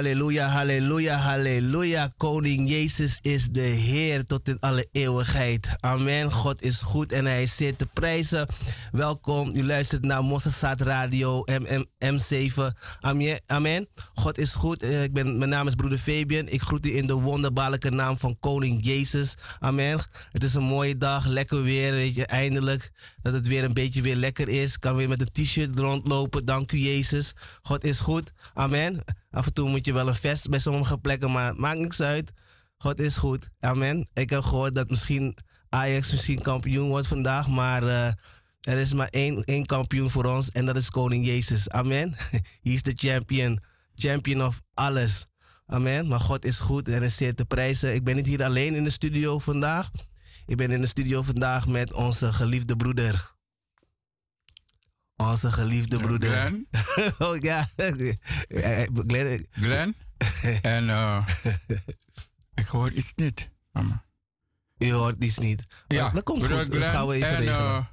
halleluja, halleluja, halleluja. Koning Jezus is de Heer tot in alle eeuwigheid. Amen. God is goed en hij zeer te prijzen. Welkom, u luistert naar Mossaad Radio M 7 Amen. Amen. God is goed. Eh, ik ben, mijn naam is broeder Fabian. Ik groet u in de wonderbaarlijke naam van Koning Jezus. Amen. Het is een mooie dag, lekker weer, weet je, eindelijk. Dat het weer een beetje weer lekker is. Kan weer met een t-shirt rondlopen. Dank u Jezus. God is goed. Amen. Af en toe moet je wel een vest bij sommige plekken, maar maakt niks uit. God is goed. Amen. Ik heb gehoord dat misschien Ajax misschien kampioen wordt vandaag, maar uh, er is maar één, één kampioen voor ons en dat is Koning Jezus. Amen. Hij is de champion. Champion of alles. Amen. Maar God is goed en is zeer te prijzen. Ik ben niet hier alleen in de studio vandaag. Ik ben in de studio vandaag met onze geliefde broeder onze geliefde broeder. Glenn. oh ja. Glenn. Glenn. en uh, ik hoor iets niet, mama. Je hoort iets niet. Ja, dat komt goed. dat gaan we even en, regelen. Uh,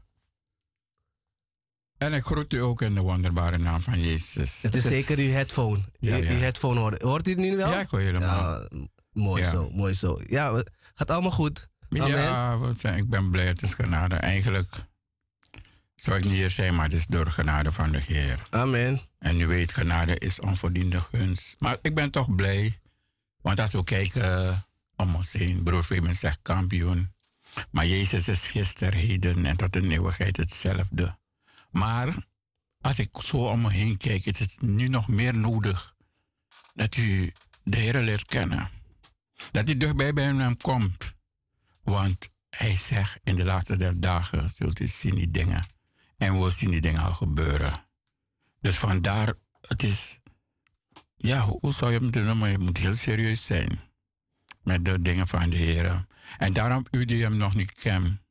en ik groet u ook in de wonderbare naam van Jezus. Het is, zeker uw headphone. Die, ja. die headphone hoort. Hoort u het nu wel? Ja, ik hoor helemaal. Ja, mooi zo, mooi zo. Ja, gaat allemaal goed. Amen. Ja, wat zijn, ik ben blij. Het is genade. Eigenlijk zou ik niet hier zijn, maar het is door genade van de Heer. Amen. En u weet, genade is onverdiende gunst. Maar ik ben toch blij. Want als we kijken uh, om ons heen, broer Freeman zegt kampioen. Maar Jezus is gisteren, heden en tot de eeuwigheid hetzelfde. Maar als ik zo om me heen kijk, is het nu nog meer nodig dat u de Heer leert kennen. Dat u dichtbij bij hem komt. Want hij zegt, in de laatste der dagen zult u zien die dingen en we zien die dingen al gebeuren. Dus vandaar, het is, ja, hoe zou je moeten noemen? Je moet heel serieus zijn met de dingen van de Heer. En daarom, u die hem nog niet kent,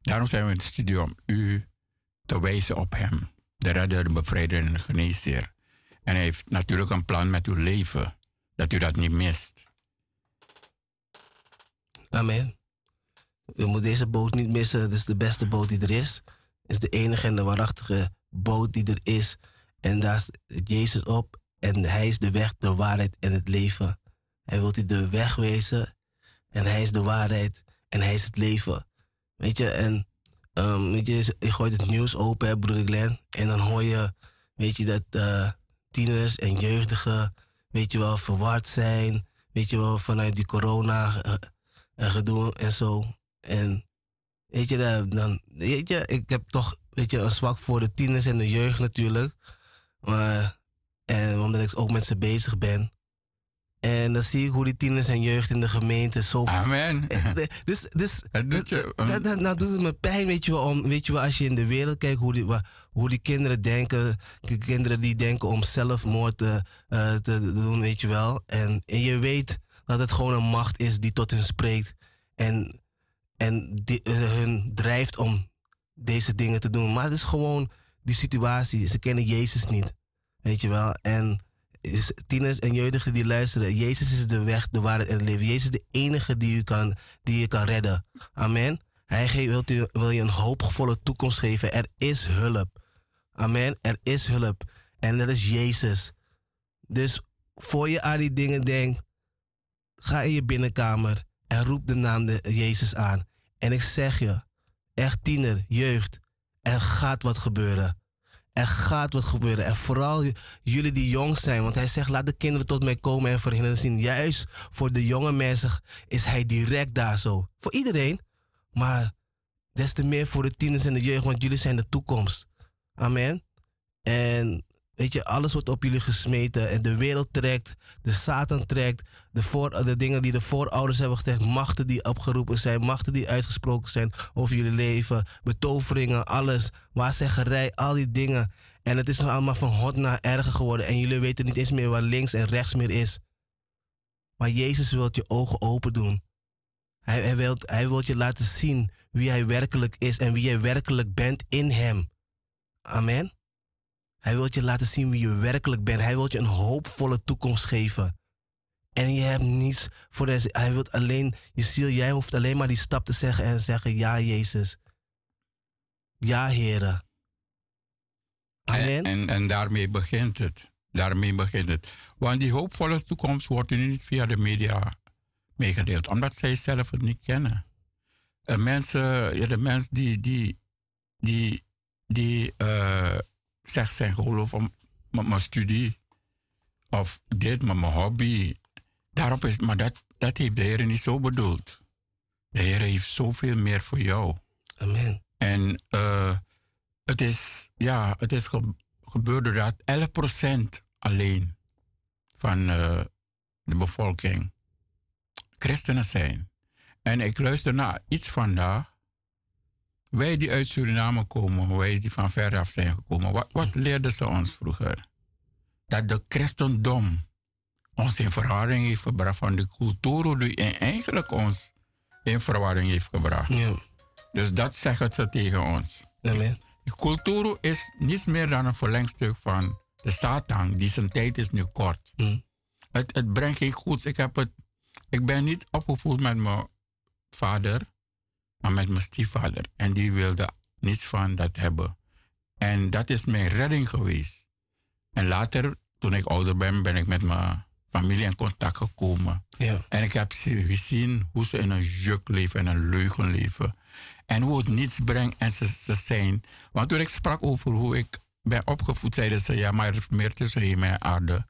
daarom zijn we in de studio om u te wijzen op hem. De redder, de bevrijder en de geneesheer. En hij heeft natuurlijk een plan met uw leven, dat u dat niet mist. Amen. U moet deze boot niet missen. Het is de beste boot die er is is de enige en de waarachtige boot die er is. En daar is Jezus op. En hij is de weg, de waarheid en het leven. Hij wilt u de weg wezen. En hij is de waarheid. En hij is het leven. Weet je, en um, weet je, je gooit het nieuws open, hè, broeder Glenn. En dan hoor je, weet je, dat uh, tieners en jeugdigen, weet je wel, verward zijn. Weet je wel, vanuit die corona uh, gedoe en zo. En weet je, dan, weet je, ik heb toch weet je, een zwak voor de tieners en de jeugd natuurlijk. Maar, en omdat ik ook met ze bezig ben. En dan zie ik hoe die tieners en jeugd in de gemeente zo. Amen. Dus, dus dat doet je, dat, dat, nou doet het me pijn, weet je wel. Om, weet je wel, als je in de wereld kijkt hoe die, hoe die kinderen denken. Kinderen die denken om zelfmoord te, uh, te doen, weet je wel. En, en je weet dat het gewoon een macht is die tot hen spreekt. En, en uh, hun drijft om deze dingen te doen. Maar het is gewoon die situatie. Ze kennen Jezus niet. Weet je wel. En tieners en jeugdigen die luisteren. Jezus is de weg, de waarheid en het leven. Jezus is de enige die je kan, die je kan redden. Amen. Hij u, wil je een hoopvolle toekomst geven. Er is hulp. Amen. Er is hulp. En dat is Jezus. Dus voor je aan die dingen denkt, ga in je binnenkamer en roep de naam de Jezus aan. En ik zeg je, echt tiener, jeugd, er gaat wat gebeuren. Er gaat wat gebeuren. En vooral jullie die jong zijn. Want hij zegt, laat de kinderen tot mij komen en verhinderen zien. Juist voor de jonge mensen is hij direct daar zo. Voor iedereen. Maar des te meer voor de tieners en de jeugd. Want jullie zijn de toekomst. Amen. En Weet je, alles wordt op jullie gesmeten en de wereld trekt, de Satan trekt, de, voor, de dingen die de voorouders hebben gezegd, machten die opgeroepen zijn, machten die uitgesproken zijn over jullie leven, betoveringen, alles, waarzeggerij, al die dingen. En het is nog allemaal van hot naar erger geworden en jullie weten niet eens meer waar links en rechts meer is. Maar Jezus wil je ogen open doen. Hij, hij, wil, hij wil je laten zien wie hij werkelijk is en wie jij werkelijk bent in hem. Amen. Hij wil je laten zien wie je werkelijk bent. Hij wil je een hoopvolle toekomst geven. En je hebt niets voor deze. Hij wil alleen, je ziel, jij hoeft alleen maar die stap te zeggen en zeggen: Ja, Jezus. Ja, Heer. Amen. En, en, en, daarmee begint het. Daarmee begint het. Want die hoopvolle toekomst wordt nu niet via de media meegedeeld, omdat zij zelf het niet kennen. En mensen, ja, de mensen die, die, die, die uh, zegt zijn geloof om met mijn studie of dit met mijn hobby. Daarop is, maar dat, dat heeft de Heer niet zo bedoeld. De Heer heeft zoveel meer voor jou. Amen. En uh, het is, ja, het is ge gebeurd doordat 11% alleen van uh, de bevolking christenen zijn. En ik luister naar iets vandaag wij die uit Suriname komen, wij die van ver af zijn gekomen, wat, wat leerden ze ons vroeger? Dat de christendom ons in verwarring heeft gebracht van de cultuur die eigenlijk ons in verwarring heeft gebracht. Ja. Dus dat zeggen ze tegen ons. Amen. De cultuur is niets meer dan een verlengstuk van de Satan, die zijn tijd is nu kort. Mm. Het, het brengt geen goeds. Ik, heb het, ik ben niet opgevoed met mijn vader maar met mijn stiefvader. En die wilde niets van dat hebben. En dat is mijn redding geweest. En later, toen ik ouder ben, ben ik met mijn familie in contact gekomen. Ja. En ik heb gezien hoe ze in een juk leven en een leugen leven. En hoe het niets brengt en ze, ze zijn. Want toen ik sprak over hoe ik ben opgevoed, zeiden ze: ja, maar er is meer tussen hemel en aarde.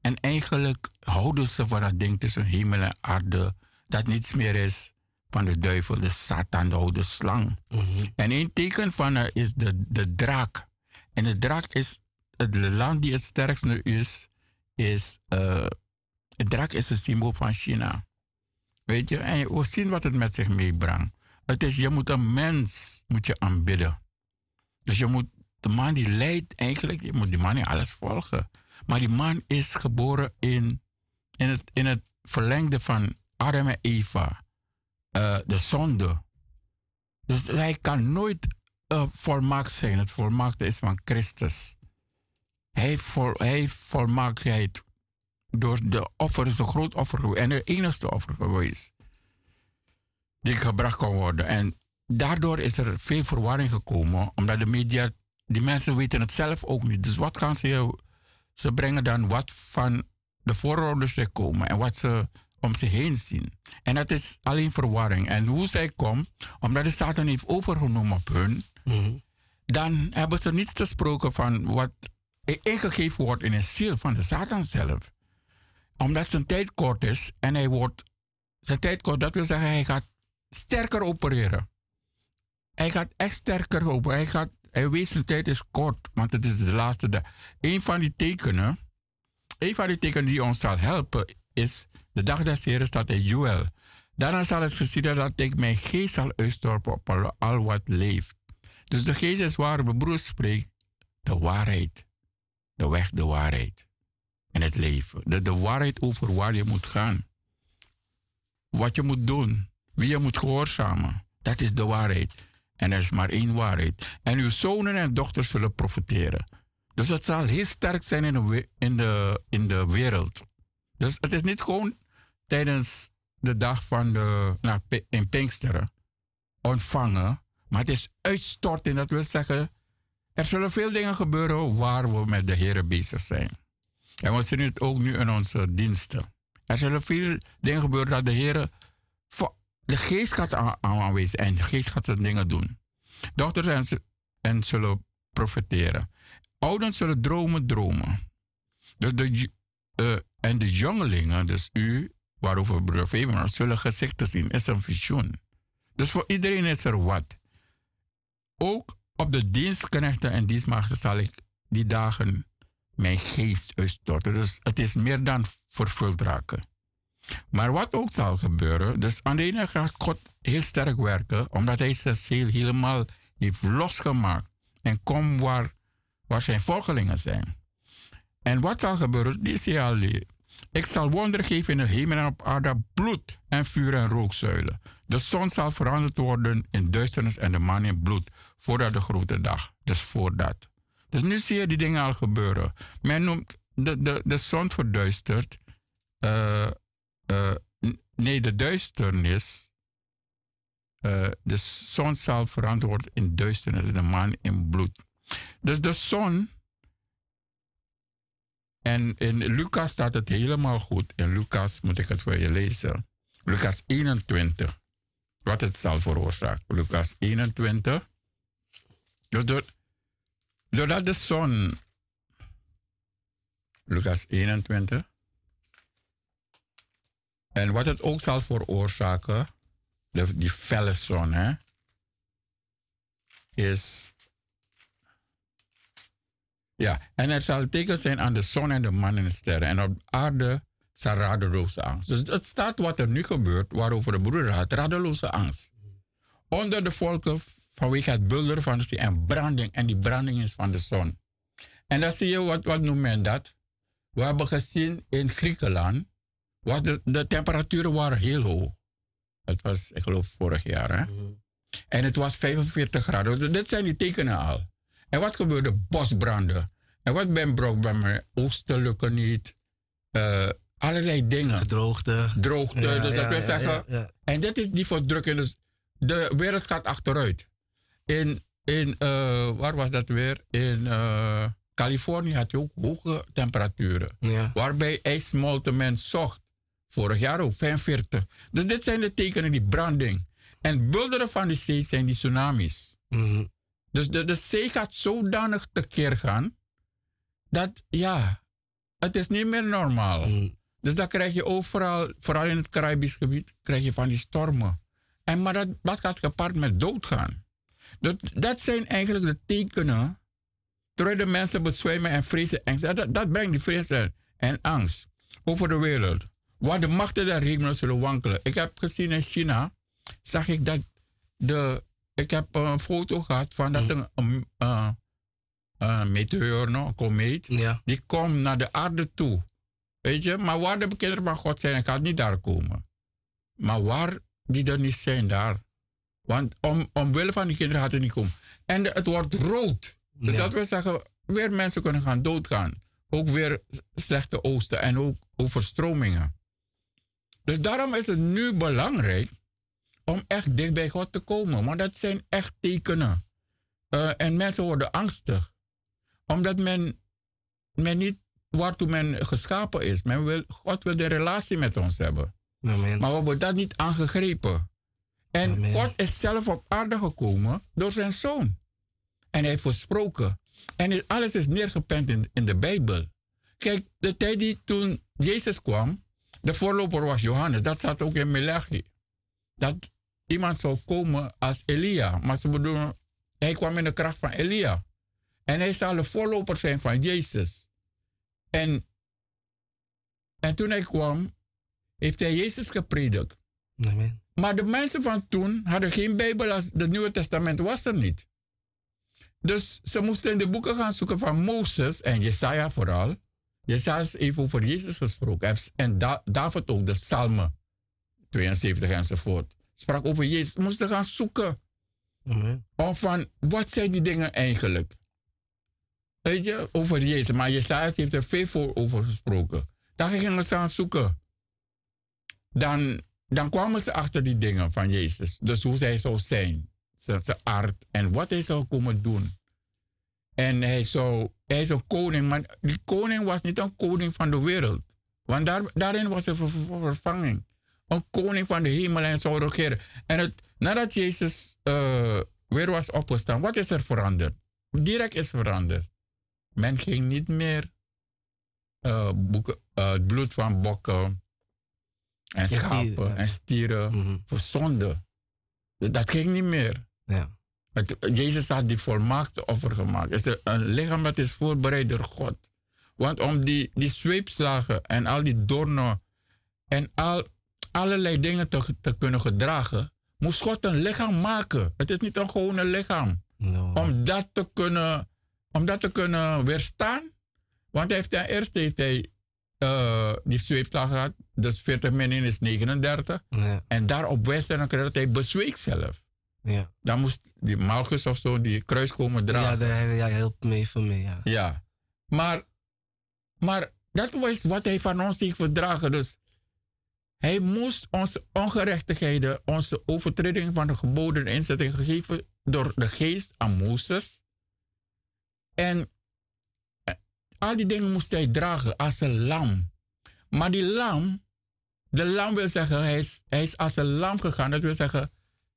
En eigenlijk houden ze van dat ding tussen hemel en aarde, dat niets meer is van de duivel, de Satan, de oude slang. Mhm. En een teken van haar is de, de draak. En de draak is het land die het sterkste is. is uh, de draak is een symbool van China. Weet je, en we zien wat het met zich meebrengt. Het is, je moet een mens moet je aanbidden. Dus je moet, de man die leidt eigenlijk, je moet die man niet alles volgen. Maar die man is geboren in, in, het, in het verlengde van Adam en Eva. Eh, de zonde. Dus hij kan nooit uh, volmaakt zijn. Het volmaakte is van Christus. Hij, vol, hij volmaaktheid door de offer is een groot offer en de enigste offer geweest die gebracht kan worden. En daardoor is er veel verwarring gekomen, omdat de media, die mensen weten het zelf ook niet. Dus wat gaan ze, ze brengen dan wat van de voorouders komen en wat ze om zich heen zien. En dat is alleen verwarring. En hoe zij komt, omdat de Satan heeft overgenomen op hun, mhm. dan hebben ze niets te spreken van wat ingegeven wordt in een ziel van de Satan zelf. Omdat zijn tijd kort is en hij wordt, zijn tijd kort, dat wil zeggen hij gaat sterker opereren. Hij gaat echt sterker opereren. Hij, gaat, hij weet zijn tijd is kort, want het is de laatste dag. Een van die tekenen, een van die tekenen die ons zal helpen, is de dag des Heren staat in Joel. Daarna zal het geschieden dat ik mijn geest zal uitstorpen op al wat leeft. Dus de geest is waar mijn broer spreekt, de waarheid. De weg, de waarheid. En het leven. De, de waarheid over waar je moet gaan. Wat je moet doen. Wie je moet gehoorzamen. Dat is de waarheid. En er is maar één waarheid. En uw zonen en dochters zullen profiteren. Dus het zal heel sterk zijn in de, in de, in wereld. Dus het is niet gewoon tijdens de dag van de, nou, in Pinksteren ontvangen. Maar het is uitstorten. Dat wil zeggen, er zullen veel dingen gebeuren waar we met de Heer bezig zijn. En we zien het ook nu in onze diensten. Er zullen veel dingen gebeuren dat de Heer. De geest gaat aanwezig en de geest gaat zijn dingen doen. Dochters en, en zullen profiteren. Ouderen zullen dromen, dromen. Dus de, uh, en de jongelingen, dus u, waarover broeder Faber, zullen gezichten zien, is een visioen. Dus voor iedereen is er wat. Ook op de dienstknechten en dienstmaagden zal ik die dagen mijn geest uitstorten. Dus het is meer dan vervuld raken. Maar wat ook zal gebeuren, dus aan de ene gaat God heel sterk werken, omdat hij zijn ziel helemaal heeft losgemaakt en komt waar, waar zijn volgelingen zijn. En wat zal gebeuren, die je al Ik zal wonderen geven in de hemel en op aarde, bloed en vuur en rookzuilen. De zon zal veranderd worden in duisternis en de maan in bloed, voordat de grote dag. Dus voordat. Dus nu zie je die dingen al gebeuren. Men noemt de, de, de zon verduisterd. Uh, uh, nee, de duisternis. Uh, de zon zal veranderd worden in duisternis, de maan in bloed. Dus de zon. En in Lucas staat het helemaal goed. In Lucas moet ik het voor je lezen. Lucas 21 wat het zal veroorzaken. Lucas 21. Dus door, doordat de zon. Lucas 21. En wat het ook zal veroorzaken, de, die felle zon, hè, is. Ja, en er zal teken zijn aan de zon en de maan en de sterren. En op aarde zijn radeloze angst. Dus het staat wat er nu gebeurt, waarover de broeder had, radeloze angst. Onder de volken vanwege het bulderen van de zee en branding. En die branding is van de zon. En dan zie je, wat, wat noemt men dat? We hebben gezien in Griekenland, was de, de temperaturen waren heel hoog. Het was, ik geloof, vorig jaar. Hè? Mhm. En het was 45 graden. Dus dit zijn die tekenen al. En wat gebeurde? Bosbranden. En wat ben brood bij mijn oostelijke niet. Uh, allerlei dingen. Droogte. Droogte, dus dat wil zeggen. En dit is die verdrukking. Dus de wereld gaat achteruit. In, in uh, waar was dat weer? In uh, Californië had je ook hoge temperaturen. Waarbij ijsmolte men zocht. Vorig jaar ook, 45. Dus dit zijn de tekenen, die branding. En bulderen van de zee zijn die tsunamis. Mhm. Dus de, de zee gaat zodanig tekeer gaan. Dat, ja, het is niet meer normaal. Mhm. Dus dan krijg je overal, vooral in het Caribisch gebied, krijg je van die stormen. En maar dat, dat gaat gepaard met doodgaan. Dat, dat zijn eigenlijk de tekenen. Terwijl de mensen bezwijmen en vrezen en dat, dat brengt die vrees en angst over de wereld. Waar de machten der hemelen zullen wankelen. Ik heb gezien in China, zag ik dat de. Ik heb een foto gehad van dat mm. een, een, een meteor, een komeet, die komt naar de aarde toe. Weet je, maar waar de kinderen van God zijn, gaat niet daar komen. Maar waar die er niet zijn daar. Want om, omwille van die kinderen gaat het niet komen. En het wordt rood. Dus dat wil zeggen, weer mensen kunnen gaan doodgaan. Ook weer slechte oosten en ook overstromingen. Dus daarom is het nu belangrijk om echt dicht bij God te komen. Want dat zijn echt tekenen. Uh, en mensen worden angstig. Omdat men, men niet waartoe men geschapen is. Men wil, God wil de relatie met ons hebben. Amen. Maar we hebben dat niet aangegrepen. En God is zelf op aarde gekomen door zijn zoon. En hij heeft gesproken. En alles is neergepend in, in de Bijbel. Kijk, de tijd die toen Jezus kwam, de voorloper was Johannes. Dat zat ook in Melachi. Dat iemand zou komen als Elia. Maar ze bedoelen, hij kwam in de kracht van Elia. En hij zal de voorloper zijn van Jezus. En, en toen hij kwam, heeft hij Jezus gepredikt. Amen. Maar de mensen van toen hadden geen Bijbel als het Nieuwe Testament was er niet. Dus ze moesten in de boeken gaan zoeken van Mozes en Jesaja vooral. Jesaja is even over Jezus gesproken. En David ook, de Psalmen 72 enzovoort. Sprak over Jezus. Ze moesten gaan zoeken. Amen. Om van, wat zijn die dingen eigenlijk? Weet je, over Jezus. Maar Jesaja heeft er veel voor over gesproken. Dan gingen ze gaan zoeken. Dan, dan kwamen ze achter die dingen van Jezus. Dus hoe hij zou zijn. Zijn, aard en wat hij zou komen doen. En hij, zou, hij is een koning, maar die koning was niet een koning van de wereld. Want daar, daarin was er vervanging. Een koning van de hemel en zou regeren. En het, nadat Jezus uh, weer was opgestaan, wat is er veranderd? Direct is veranderd. Men ging niet meer boeken, uh, het bloed van bokken en schapen stieren, en stieren mm -hmm. voor zonde. Dat ging niet meer. Ja. Het, Jezus had die volmaakte offer gemaakt. Het is een lichaam dat is voorbereid door God. Want om die, die zweepslagen en al die doornen en al, allerlei dingen te, te kunnen gedragen, moest God een lichaam maken. Het is niet een gewone lichaam. No. Om dat te kunnen om dat te kunnen weerstaan. Want hij heeft ten eerste heeft hij, uh, die zweepslag gehad. Dus 40 min 1 is 39. Ja. En daarop wijst hij dan dat hij bezweek zelf. Ja. Dan moest die Malchus of zo die kruis komen dragen. Ja, dat, ja helpt mee voor mij. Ja. ja. Maar, maar dat was wat hij van ons heeft verdragen. Dus hij moest onze ongerechtigheden, onze overtreding van de geboden inzetting gegeven door de geest aan Mozes. En eh, al die dingen moest hij dragen als een lam. Maar die lam, de lam wil zeggen, hij is, hij is als een lam gegaan. Dat wil zeggen,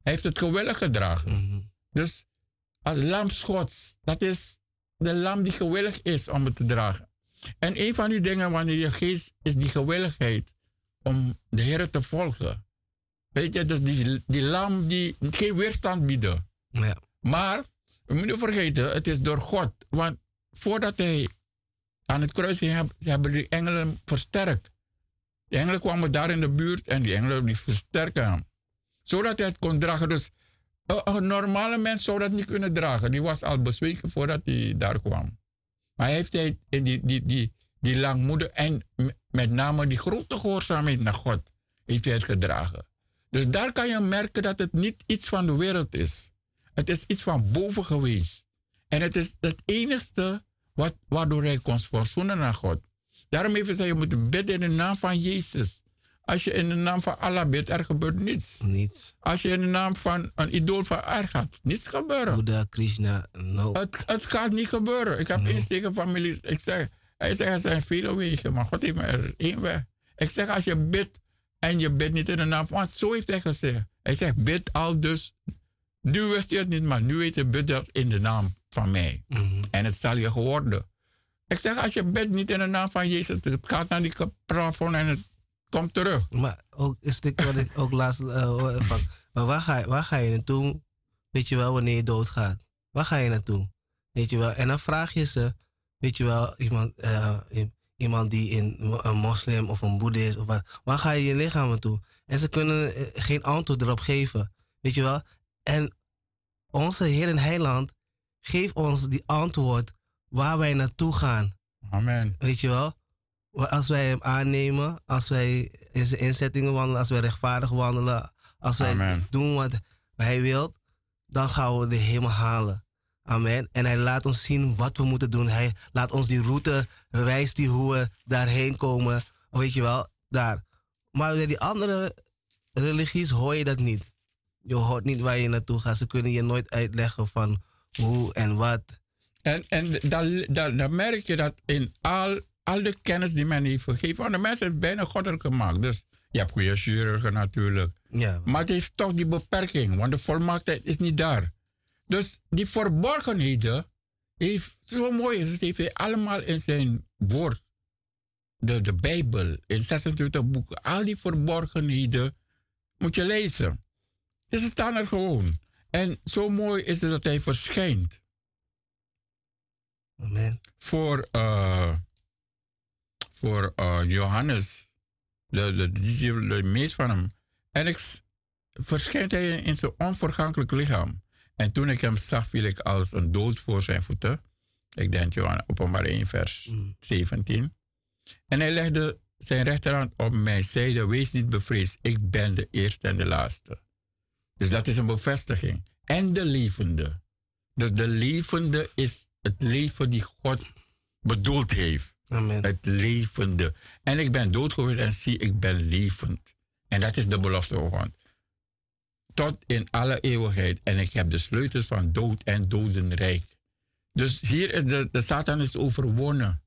hij heeft het gewillig gedragen. Mm-hmm. Dus als lam schots, dat is de lam die gewillig is om het te dragen. En een van die dingen wanneer je geest is die gewilligheid om de Heer te volgen. Weet je, dus die, die lam die geen weerstand bieden. Ja. Maar we moeten vergeten, het is door God. Want voordat hij aan het kruis ging, hebben die engelen versterkt. De engelen kwamen daar in de buurt en die engelen die versterken hem. Zodat hij het kon dragen. Dus een, normale mens zou dat niet kunnen dragen. Die was al bezweken voordat hij daar kwam. Maar hij heeft hij die, die, die, die en met name die grote gehoorzaamheid naar God heeft hij het gedragen. Dus daar kan je merken dat het niet iets van de wereld is. Het is iets van boven geweest. En het is het enigste wat, waardoor hij kon verzoenen naar God. Daarom even zei je moet bidden in de naam van Jezus. Als je in de naam van Allah bidt, er gebeurt niets. Niets. Als je in de naam van een idool van er gaat niets gebeuren. Buddha, Krishna, no. Het, het gaat niet gebeuren. Ik heb no. insteken familie. Ik zeg, hij zegt er zijn vele wegen, maar God heeft er één weg. Ik zeg als je bidt en je bidt niet in de naam van, want zo heeft hij gezegd. Hij zegt bid al dus nu wist je het niet, maar nu weet je bidden in de naam van mij. Mm-hmm. En het zal je geworden. Ik zeg, als je bidt niet in de naam van Jezus, het gaat naar die plafond en het komt terug. Maar ook is dit wat ik ook laatst uh, van. Maar waar ga, waar ga je naartoe? Weet je wel, wanneer je doodgaat? Waar ga je naartoe? Weet je wel? En dan vraag je ze, weet je wel, iemand, uh, iemand die in een moslim of een boeddhist of wat, waar ga je je lichaam naartoe? En ze kunnen geen antwoord erop geven. Weet je wel? En onze Heer en Heiland geeft ons die antwoord waar wij naartoe gaan. Amen. Weet je wel? Als wij hem aannemen, als wij in zijn inzettingen wandelen, als wij rechtvaardig wandelen, als wij Amen. doen wat hij wil, dan gaan we de hemel halen. Amen. En hij laat ons zien wat we moeten doen. Hij laat ons die route, wijst die hoe we daarheen komen. Weet je wel, daar. Maar bij die andere religies hoor je dat niet je hoort niet waar je naartoe gaat. Ze kunnen je nooit uitleggen van hoe en wat. En, en dan, dan, dan merk je dat in al, al de kennis die men heeft gegeven, want de mensen het bijna goddelijk gemaakt. Dus je hebt goede chirurgen natuurlijk. Ja. Maar het heeft toch die beperking, want de volmaaktheid is niet daar. Dus die verborgenheden heeft zo mooi is. Het heeft hij allemaal in zijn woord. De, de Bijbel, in 26 boeken. Al die verborgenheden moet je lezen. Dus ze staan er gewoon. En zo mooi is het dat hij verschijnt. Amen. Voor, uh, voor uh, Johannes, de, de, de, de meest van hem. En ik, verschijnt hij in zijn onvergankelijk lichaam. En toen ik hem zag, viel ik als een dood voor zijn voeten. Ik denk Johan openbaar 1 vers 17. Mm. En hij legde zijn rechterhand op mijn zijde. Wees niet bevreesd, ik ben de eerste en de laatste. Dus dat is een bevestiging. En de levende. Dus de levende is het leven die God bedoeld heeft. Amen. Het levende. En ik ben dood geweest en zie, ik ben levend. En dat is de belofte van God tot in alle eeuwigheid. En ik heb de sleutels van dood en dodenrijk. Dus hier is de, de Satan is overwonnen.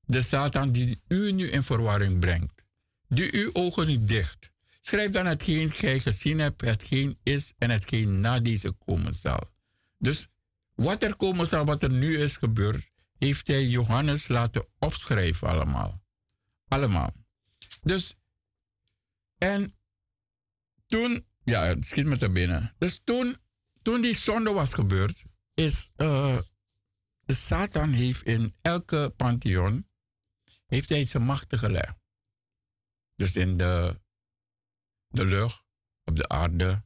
De Satan die u nu in verwarring brengt. Die uw ogen niet dicht. Schrijf dan hetgeen gij gezien hebt, hetgeen is en hetgeen na deze komen zal. Dus wat er komen zal, wat er nu is gebeurd, heeft hij Johannes laten opschrijven allemaal. Allemaal. Dus, en toen ja, het schiet me te binnen. Dus toen, toen die zonde was gebeurd, is uh, de Satan heeft in elke pantheon heeft hij zijn machten gelegd. Dus in de, de lucht, op de aarde,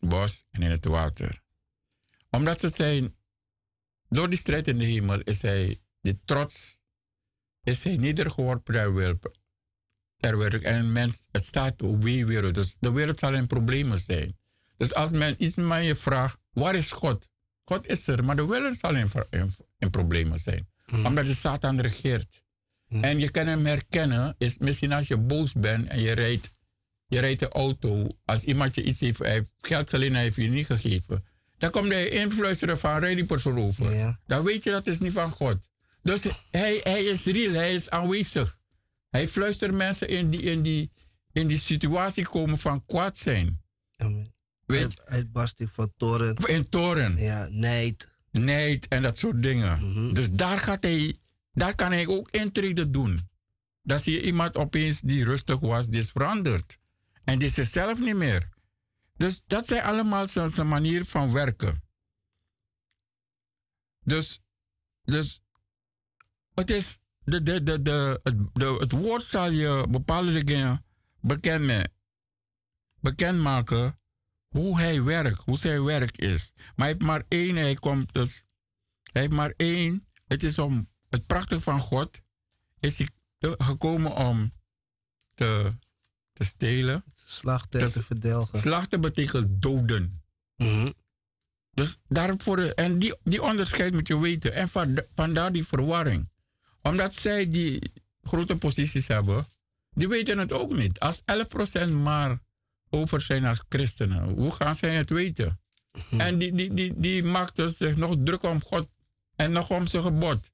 bos en in het water. Omdat ze zijn, door die strijd in de hemel is hij, die trots, is hij nedergeworpen ter werk. En mens, het staat op wie wereld. Dus de wereld zal in problemen zijn. Dus als men iets je vraagt, waar is God? God is er, maar de wereld zal in, in, problemen zijn. Hmm. Omdat de Satan regeert. Hmm. En je kan hem herkennen, is misschien als je boos bent en je rijdt, je rijdt de auto. Als iemand je iets heeft, heeft geld geleend heeft je niet gegeven. Dan komt hij influisteren van rijd die persoon over. Dan weet je dat is niet van God. Dus hij, hij is real, hij is aanwezig. Hij fluistert mensen in die, in die, in die situatie komen van kwaad zijn. Amen. Uitbarsting van toren. In toren. Ja, nijd. Nijd en dat soort dingen. Mhm. Dus daar, gaat hij, daar kan hij ook intreden doen. Dan zie je iemand opeens die rustig was, die is veranderd. En die is zichzelf niet meer. Dus dat zijn allemaal zijn manier van werken. Dus, dus het is de, de, de, de, het, het woord zal je bepaalde dingen bekennen, bekendmaken hoe hij werkt, hoe zijn werk is. Maar hij heeft maar één, hij komt dus, hij heeft maar één. Het is om het prachtige van God, is gekomen om te, te stelen. Slachten en te verdelgen. Slachten betekent doden. Mm Dus daarvoor, en die, die onderscheid moet je weten. En vandaar die verwarring omdat zij die grote posities hebben, die weten het ook niet. Als 11% maar over zijn als christenen, hoe gaan zij het weten? Hm. En die, die, die, die maakt dus zich nog druk om God en nog om zijn gebod.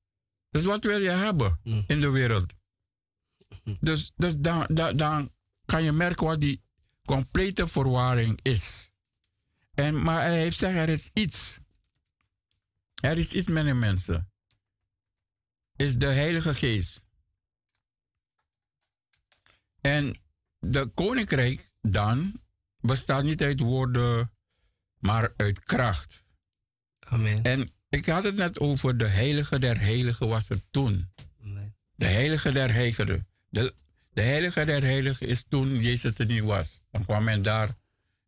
Dus wat wil je hebben hm. in de wereld? Hm. Dus, dus dan, dan, dan kan je merken wat die complete verwarring is. En, maar hij heeft gezegd, er is iets. Er is iets met de mensen is de Heilige Geest. En de koninkrijk dan bestaat niet uit woorden, maar uit kracht. Amen. En ik had het net over de heilige der heiligen was er toen. Amen. De heilige der heiligen. De, de heilige der heiligen is toen Jezus er niet was. Dan kwam men daar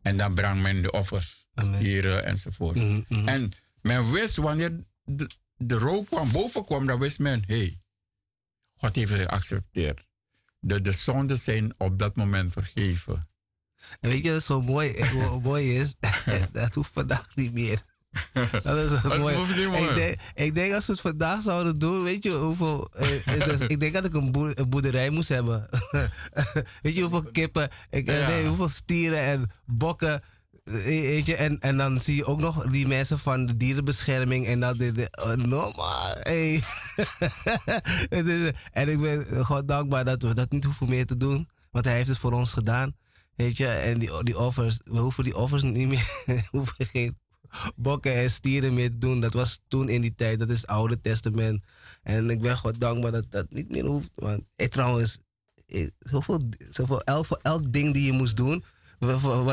en dan bracht men de offers, stieren enzovoort. Mm -hmm. En men wist wanneer de, de rook kwam, boven kwam, dan wist men, hé, hey, God heeft het geaccepteerd. De, de zonden zijn op dat moment vergeven. En weet je wat zo mooi, mooi is? dat hoeft vandaag niet meer. Dat is het mooi. Ik denk, ik denk als we het vandaag zouden doen, weet je hoeveel. Eh, dus ik denk dat ik een, boerderij moest hebben. weet je hoeveel kippen, ik, eh, nee, hoeveel stieren en bokken Weet je, en, en dan zie je ook nog die mensen van de dierenbescherming en dat dit. Oh, normaal. Hey. en ik ben God dankbaar dat we dat niet hoeven meer te doen. Want hij heeft het voor ons gedaan. Weet je, en die, die offers, we hoeven die offers niet meer. we hoeven geen bokken en stieren mee doen. Dat was toen in die tijd, dat is het Oude Testament. En ik ben God dankbaar dat dat niet meer hoeft. Want trouwens, eh, voor elk ding die je moest doen,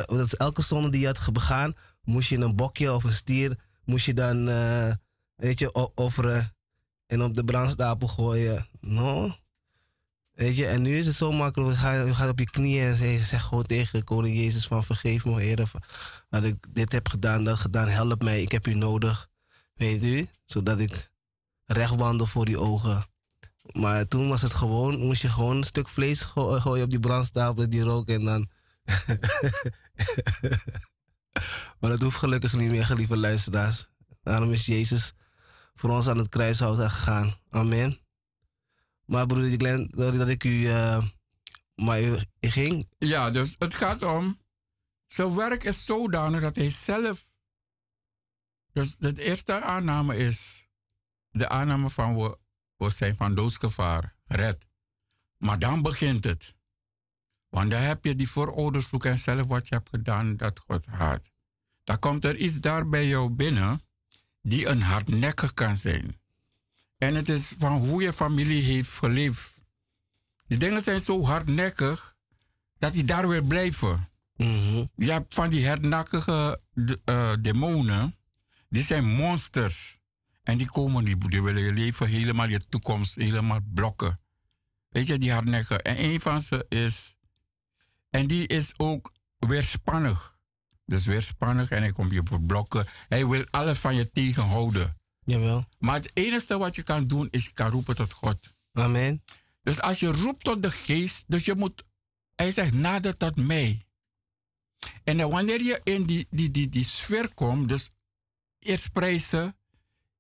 dus elke zonde die je had begaan, moest je een bokje of een stier, moest je dan, uh, weet je, offeren en op de brandstapel gooien. No. Weet je, en nu is het zo makkelijk. Je gaat, op je knieën en zeg, gewoon tegen koning Jezus van vergeef me, Heer, dat ik dit heb gedaan, dat gedaan, help mij, ik heb u nodig. Weet u, zodat ik recht wandel voor die ogen. Maar toen was het gewoon, moest je gewoon een stuk vlees gooien op die brandstapel, die rook en dan... maar dat hoeft gelukkig niet meer, geliefde luisteraars. Daarom is Jezus voor ons aan het kruishout gegaan. Amen. Maar broeder Glenn, sorry dat ik u... Uh, maar u, ging... Ja, dus het gaat om... Zijn werk is zodanig dat hij zelf... Dus de eerste aanname is... De aanname van we, we zijn van doodsgevaar red. Maar dan begint het. Want dan heb je die vooroudersvloek en zelf wat je hebt gedaan, dat God haat. Dan komt er iets daar bij jou binnen die een hardnekkig kan zijn. En het is van hoe je familie heeft geleefd. Die dingen zijn zo hardnekkig dat die daar weer blijven. Mm Je hebt van die hardnekkige uh, demonen, die zijn monsters. En die komen niet, die willen je leven helemaal, je toekomst helemaal blokken. Weet je, die hardnekkige. En een van ze is, en die is ook weerspannig. Dus weerspannig en hij komt je verblokken. Hij wil alles van je tegenhouden. Jawel. Maar het enige wat je kan doen is je kan roepen tot God. Amen. Dus als je roept tot de geest, dus je moet, hij zegt nader tot mij. En wanneer je in die, die, die, die sfeer komt, dus eerst prijzen,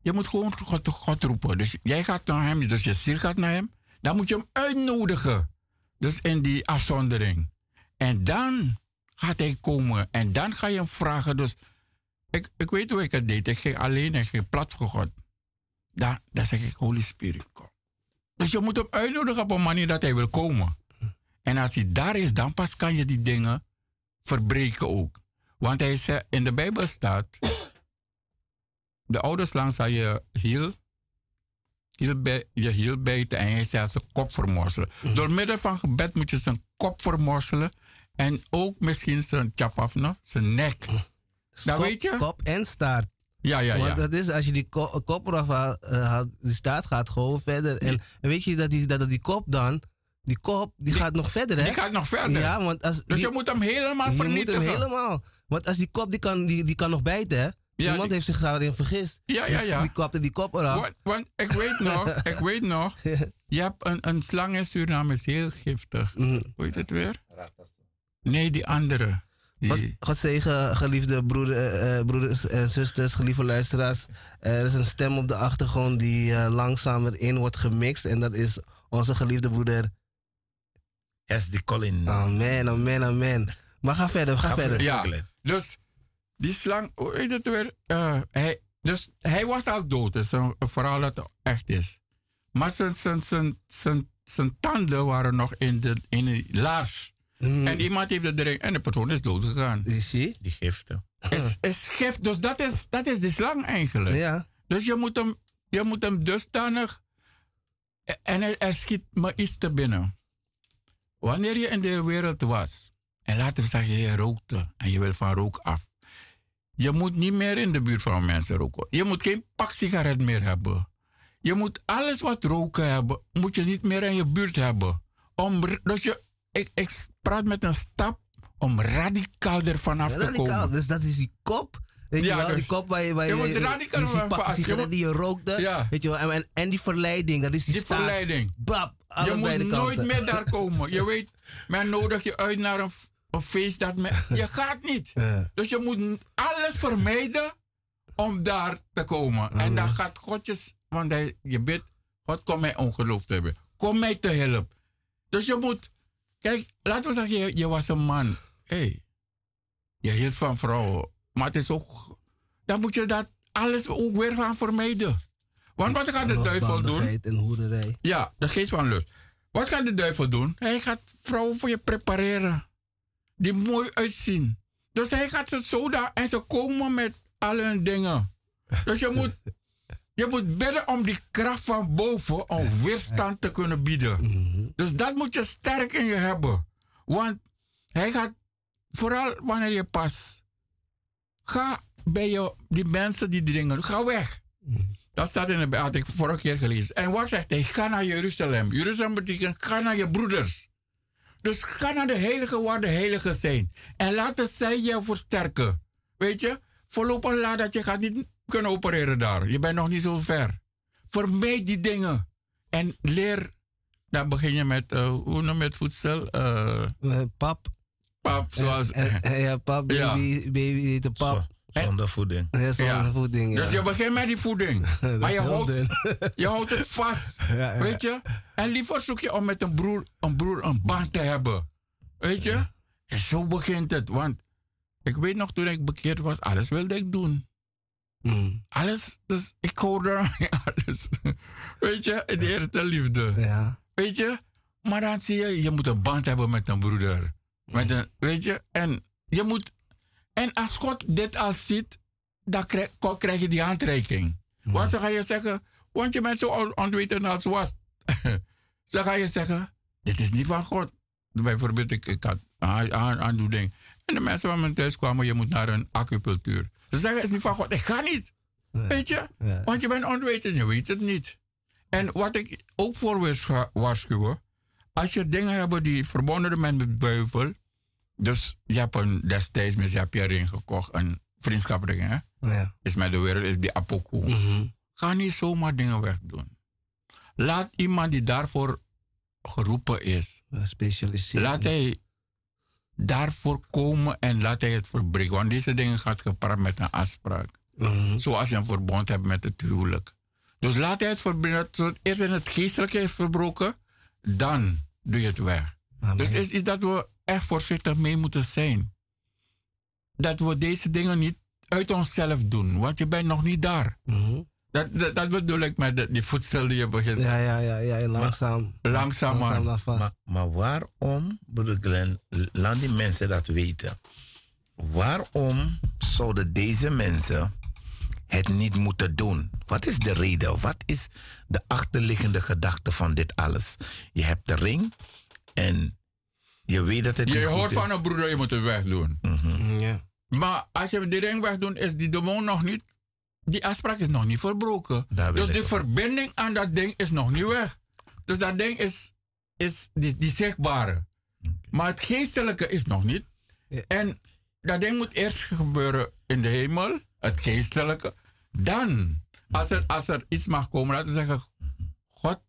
je moet gewoon God, God roepen. Dus jij gaat naar hem, dus je ziel gaat naar hem, dan moet je hem uitnodigen. Dus in die afzondering. En dan gaat hij komen en dan ga je hem vragen. Dus ik, ik weet hoe ik het deed. Ik ging alleen en ging plat voor God. Dan, dan zeg ik, Holy Spirit, kom. Dus je moet hem uitnodigen op een manier dat hij wil komen. En als hij daar is, dan pas kan je die dingen verbreken ook. Want hij zegt, in de Bijbel staat, de ouders langs je hiel, hiel bij, je hiel bijten en hij zei zijn kop vermorzelen. Mm. Door middel van gebed moet je zijn kop vermorzelen en ook misschien zijn chap zijn nek. Nou, kop, weet je? Kop en staart. Ja, ja, ja. Want dat is, als je die ko kop eraf haalt, die staart gaat gewoon verder. En, weet je dat die, dat die kop dan, die kop, die, gaat nog verder, hè? Die gaat nog verder. Ja, want als... Dus je moet hem helemaal vernietigen. Je moet hem helemaal. Want als die kop, die kan, die, die kan nog bijten, hè? Ja, Iemand heeft zich daarin vergist. Ja, ja, ja. Die kopte die kop eraf. Want, want ik weet nog, ik weet nog. Je hebt een, een slang in Suriname, is heel giftig. Mm. Hoe heet het weer? Nee, die andere. God, God zegen, geliefde broeder, uh, broeders en zusters, geliefde luisteraars. Er is een stem op de achtergrond die uh, langzamer in wordt gemixt. En dat is onze geliefde broeder. Yes, die Colin. Amen, amen, amen. Maar ga verder, ga, verder. Ja, dus die slang, hoe heet het weer? Uh, hij, dus hij was al dood, dus een verhaal dat het echt is. Maar zijn, zijn, zijn, zijn, zijn tanden waren nog in de, in de laars. Mm. En iemand heeft het erin en de persoon is dood gegaan. Zie Die giften. Is, is gift, dus dat is, dat is de slang eigenlijk. Ja. Dus je moet hem, je moet hem dusdanig. En er, er schiet me iets te binnen. Wanneer je in de wereld was, en laten we zeggen, je rookte en je wil van rook af. Je moet niet meer in de buurt van mensen roken. Je moet geen pak sigaret meer hebben. Je moet alles wat roken hebben, moet je niet meer in je buurt hebben. Om, dus je, ik, ik praat met een stap om radicaal ervan af te komen. Dus dat is die kop. Weet ja, je wel, dus die kop waar je, waar je, je, je radicaal die, die sigaret die je rookte. Ja. Weet je wel, en, en die verleiding, dat is die, die staat. verleiding. Bab, je moet nooit meer daar komen. Je weet, men nodig je uit naar een, een feest dat men, je gaat niet. Dus je moet alles vermijden om daar te komen. En dan gaat Godjes, want hij, je bidt, God kom mij ongeloof te hebben. Kom mij te helpen. Dus je moet Kijk, laten we zeggen, je, je was een man. hey, je hield van vrouwen. Maar het is ook... Dan moet je dat alles ook weer van vermijden. Want wat gaat de duivel doen? en hoederij. Ja, de geest van lust. Wat gaat de duivel doen? Hij gaat vrouwen voor je prepareren. Die mooi uitzien. Dus hij gaat ze zo daar en ze komen met al hun dingen. Dus je moet, je moet bidden om die kracht van boven om weerstand te kunnen bieden. Dus dat moet je sterk in je hebben. Want hij gaat, vooral wanneer je pas, ga bij je, die mensen die dingen, ga weg. Dat staat in de had ik vorige keer gelezen. En wat zegt hij? Ga naar Jeruzalem. Jeruzalem betekent, ga naar je broeders. Dus ga naar de heilige waar de heilige zijn. En laten zij je versterken. Weet je, voorlopig laat dat je gaat niet kunnen opereren daar. Je bent nog niet zo ver. Vermijd die dingen. En leer, dan begin je met, uh, hoe noem je het voedsel? Uh, pap. Pap, zoals... ja, pap, baby, ja. baby de pap. Zo. Zonder voeding. Ja, zonder ja. voeding. Ja. Dus je begint met die voeding. maar je houdt, je houdt het vast. Ja, weet je? En liever zoek je om met een broer een, broer een band te hebben. Weet je? En zo begint het. Want ik weet nog toen ik bekeerd was, alles wilde ik doen. Mm. Alles, dus ik hoorde alles. Weet je, de eerste liefde. Ja. Weet je, maar dan zie je, je moet een band hebben met een broeder. Met een, weet je, en je moet en als God dit al ziet, dan krijg, krijg je die handreiking. Ja. Want dan ga je zeggen, want je bent zo onwetend als was. dan ga je zeggen, dit is niet van God. Bijvoorbeeld, ik, ik had aandoening. En de mensen van mijn thuis kwamen, je moet naar een acupunctuur. Ze zeggen, het is niet van God. Ik ga niet. Weet je? Want je bent onwetend, je weet het niet. En wat ik ook voor wil waarschuwen, als je dingen hebt die verbonden zijn met buivel, dus je hebt een, destijds met je, heb je ring gekocht, een vriendschapring, hè? Ja. Is met de wereld, is die apoku. Mm Ga niet zomaar dingen wegdoen. Laat iemand die daarvoor geroepen is, laat hij daarvoor komen en laat hij het verbreken. Want deze dingen gaat gepaard met een afspraak. Mm Zoals je een verbond hebt met het huwelijk. Dus laat hij het verbreken. Eerst in het geestelijke heeft verbroken, dan doe je het weg. Amen. Dus is, is dat we echt voorzichtig mee moeten zijn. Dat we deze dingen niet uit onszelf doen, want je bent nog niet daar. Mm dat, dat, dat, bedoel ik met de, die voedsel die je begint. Ja, ja, ja, ja langzaam. Maar, langzaam. Maar, maar waarom, broeder Glenn, laat die mensen dat weten? Waarom zouden deze mensen het niet moeten doen? Wat is de reden? Wat is de achterliggende gedachte van dit alles? Je hebt de ring en je weet dat het je niet hoort goed van een broeder, je moet het wegdoen. Mm -hmm. ja. Maar als je de ring wegdoet, is die demon nog niet... Die afspraak is nog niet verbroken. Dus de verbinding aan dat ding is nog niet weg. Dus dat ding is, is die, die zichtbare. Okay. Maar het geestelijke is nog niet. Ja. En dat ding moet eerst gebeuren in de hemel, het geestelijke. Dan, als er, als er iets mag komen, laten we zeggen, God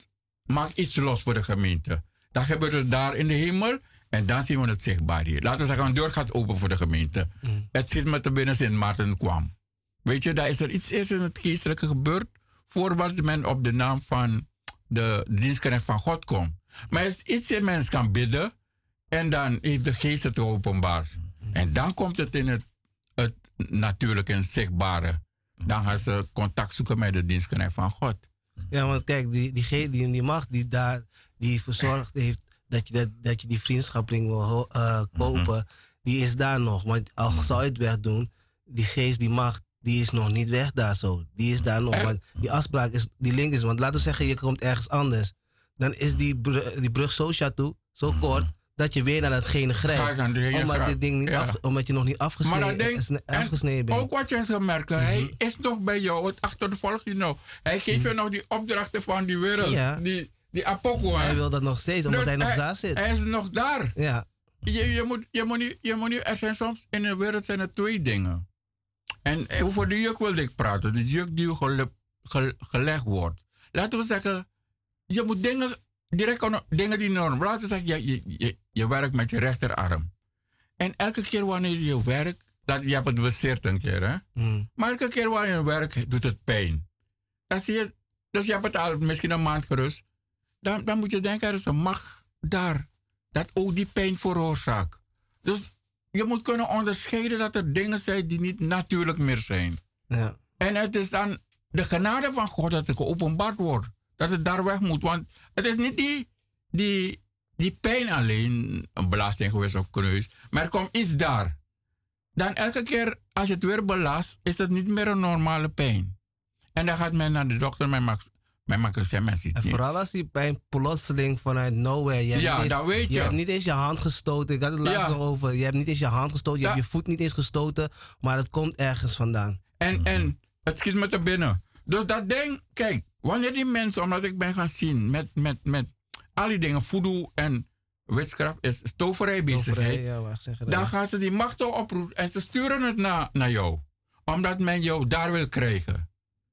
maakt iets los voor de gemeente. Dan gebeurt het daar in de hemel en dan zien we het zichtbaar hier. Laten we zeggen, een deur gaat open voor de gemeente. Mm. Het zit met de binnenzin, Maarten kwam. Weet je, daar is er iets eerst in het geestelijke gebeurd, voordat men op de naam van de dienstknecht van God komt. Maar als iets in mens kan bidden, en dan heeft de geest het openbaar. En dan komt het in het, het natuurlijke en zichtbare. Dan gaan ze contact zoeken met de dienstknecht van God. Ja, want kijk, die, die, die, die macht die daar die verzorgd heeft dat je, dat, dat je die vriendschapring wil uh, kopen, mm -hmm. die is daar nog. Want al zou je het wegdoen, die geest, die macht, die is nog niet weg daar zo. Die is daar nog. En- Want die afspraak is, die link is, want laten we zeggen, je komt ergens anders. Dan is die, brug, die brug zo chateau, zo kort, dat je weer naar datgene grijpt. Omdat, dit ding niet Ja. af, omdat je nog niet Maar afgesneden, ding, is- en afgesneden bent. ook wat je hebt gemerkt, hij is nog bij jou, het achtervolgt je nog. Hij geeft je nog die opdrachten van die wereld, Ja. die, die apoko. hij wil dat nog steeds, omdat Dus hij nog daar zit. Hij is nog daar. ja. Je, je, moet, je, moet niet, je moet niet, er zijn soms in de wereld zijn er twee dingen. En eh, over de juk wilde ik praten, de juk die gele, gel- gelegd wordt. Laten we zeggen, je moet dingen, direct aan- dingen die norm. Laten we zeggen, je, je, je, je werkt met je rechterarm. En elke keer wanneer je werkt, dat, je hebt het bezeerd een keer, hè? Mm. Maar elke keer wanneer je werkt, doet het pijn. Dan zie je, dus je hebt het al misschien een maand gerust. Dan, dan moet je denken, er is een macht daar. Dat ook die pijn veroorzaakt. Dus je moet kunnen onderscheiden dat er dingen zijn die niet natuurlijk meer zijn. Ja. En het is dan de genade van God dat het geopenbaard wordt. Dat het daar weg moet. Want het is niet die, die, die pijn alleen, een belasting geweest of kneus. Maar er komt iets daar. dan elke keer als je het weer belast, is het niet meer een normale pijn. En dan gaat men naar de dokter, men maakt, men maakt een men ziet En niets. vooral als die pijn plotseling vanuit nowhere. Je hebt Ja, niet eens, dat weet je. hebt niet eens je hand gestoten. Ik had het laatst Ja. nog over. Je hebt niet eens je hand gestoten. Je hebt je voet niet eens gestoten. Maar het komt ergens vandaan. En, en het schiet me te binnen. Dus dat ding, kijk, wanneer die mensen, omdat ik ben gaan zien met, met, met al die dingen, voodoo en witchcraft, is toverij bezigheid. Toverij, ja, Dan gaan ze die machten oproepen en ze sturen het naar, naar jou. Omdat men jou daar wil krijgen.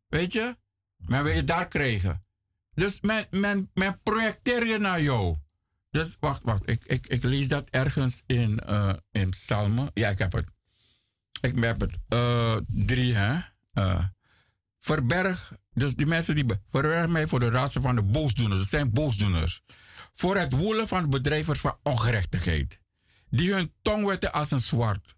Weet je? Men wil je daar krijgen. Dus men, men, men projecteert je naar jou. Dus wacht, wacht. Ik, ik, ik lees dat ergens in, eh in Psalmen. Ja, ik heb het. Ik heb het. Eh, drie, hè? Eh, verberg. Dus die mensen die. be- Verberg mij voor de raadsen van de boosdoeners. Dat zijn boosdoeners. Voor het woelen van bedrijvers van ongerechtigheid. Die hun tong wetten als een zwart.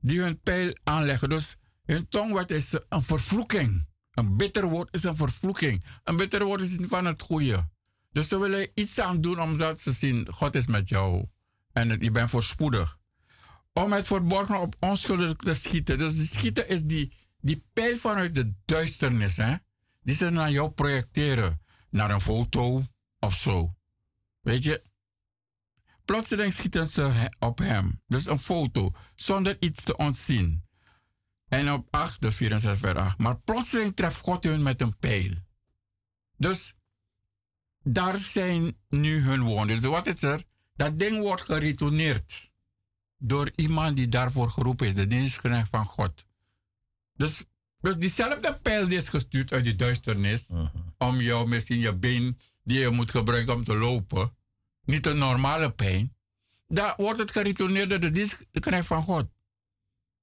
Die hun pijl aanleggen. Dus hun tongwet is een vervloeking. Een bitter woord is een vervloeking. Een bitter woord is niet van het goede. Dus ze willen iets aan doen omdat ze zien: God is met jou. En het, je bent voorspoedig. Om het verborgen op onschuldig te schieten. Dus die schieten is die, die pijl vanuit de duisternis. Hè? Die ze naar jou projecteren. Naar een foto of zo. Weet je? Plotseling schieten ze op hem. Dus een foto. Zonder iets te ontzien. En op 8, dus 64 vers 8. Maar plotseling treft God hun met een pijl. Dus daar zijn nu hun woorden. Dus wat is er? Dat ding wordt geretourneerd. Door iemand die daarvoor geroepen is. De dienstknecht van God. Dus, dus diezelfde pijl die is gestuurd uit die duisternis. Om jou misschien je been die je moet gebruiken om te lopen. Niet een normale pijn. Daar wordt het geretourneerd door de dienstknecht van God.